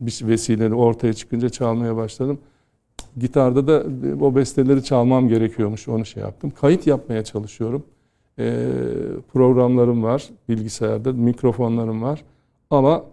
bir vesileyle ortaya çıkınca çalmaya başladım. Gitarda da o besteleri çalmam gerekiyormuş. Onu şey yaptım. Kayıt yapmaya çalışıyorum. E, programlarım var bilgisayarda, mikrofonlarım var. Ama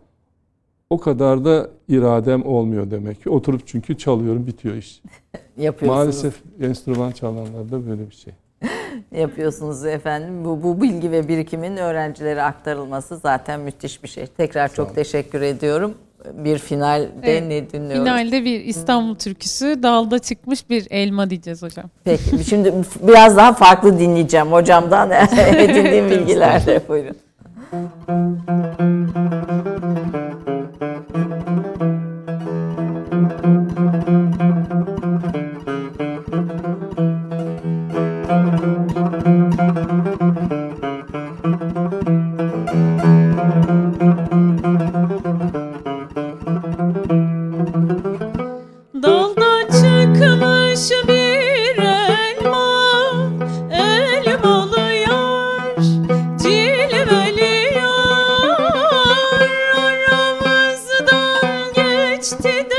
o kadar da iradem olmuyor demek ki. Oturup çünkü çalıyorum, bitiyor iş. Yapıyorsunuz. Maalesef enstrüman çalanlarda böyle bir şey. yapıyorsunuz efendim. Bu, bu bilgi ve birikimin öğrencilere aktarılması zaten müthiş bir şey. Tekrar çok olun. teşekkür ediyorum. bir finalde Evet, ne dinliyoruz? Finalde bir İstanbul türküsü dalda çıkmış bir elma diyeceğiz hocam. Peki şimdi biraz daha farklı dinleyeceğim hocamdan edindiğim bilgilerle buyurun. Geçti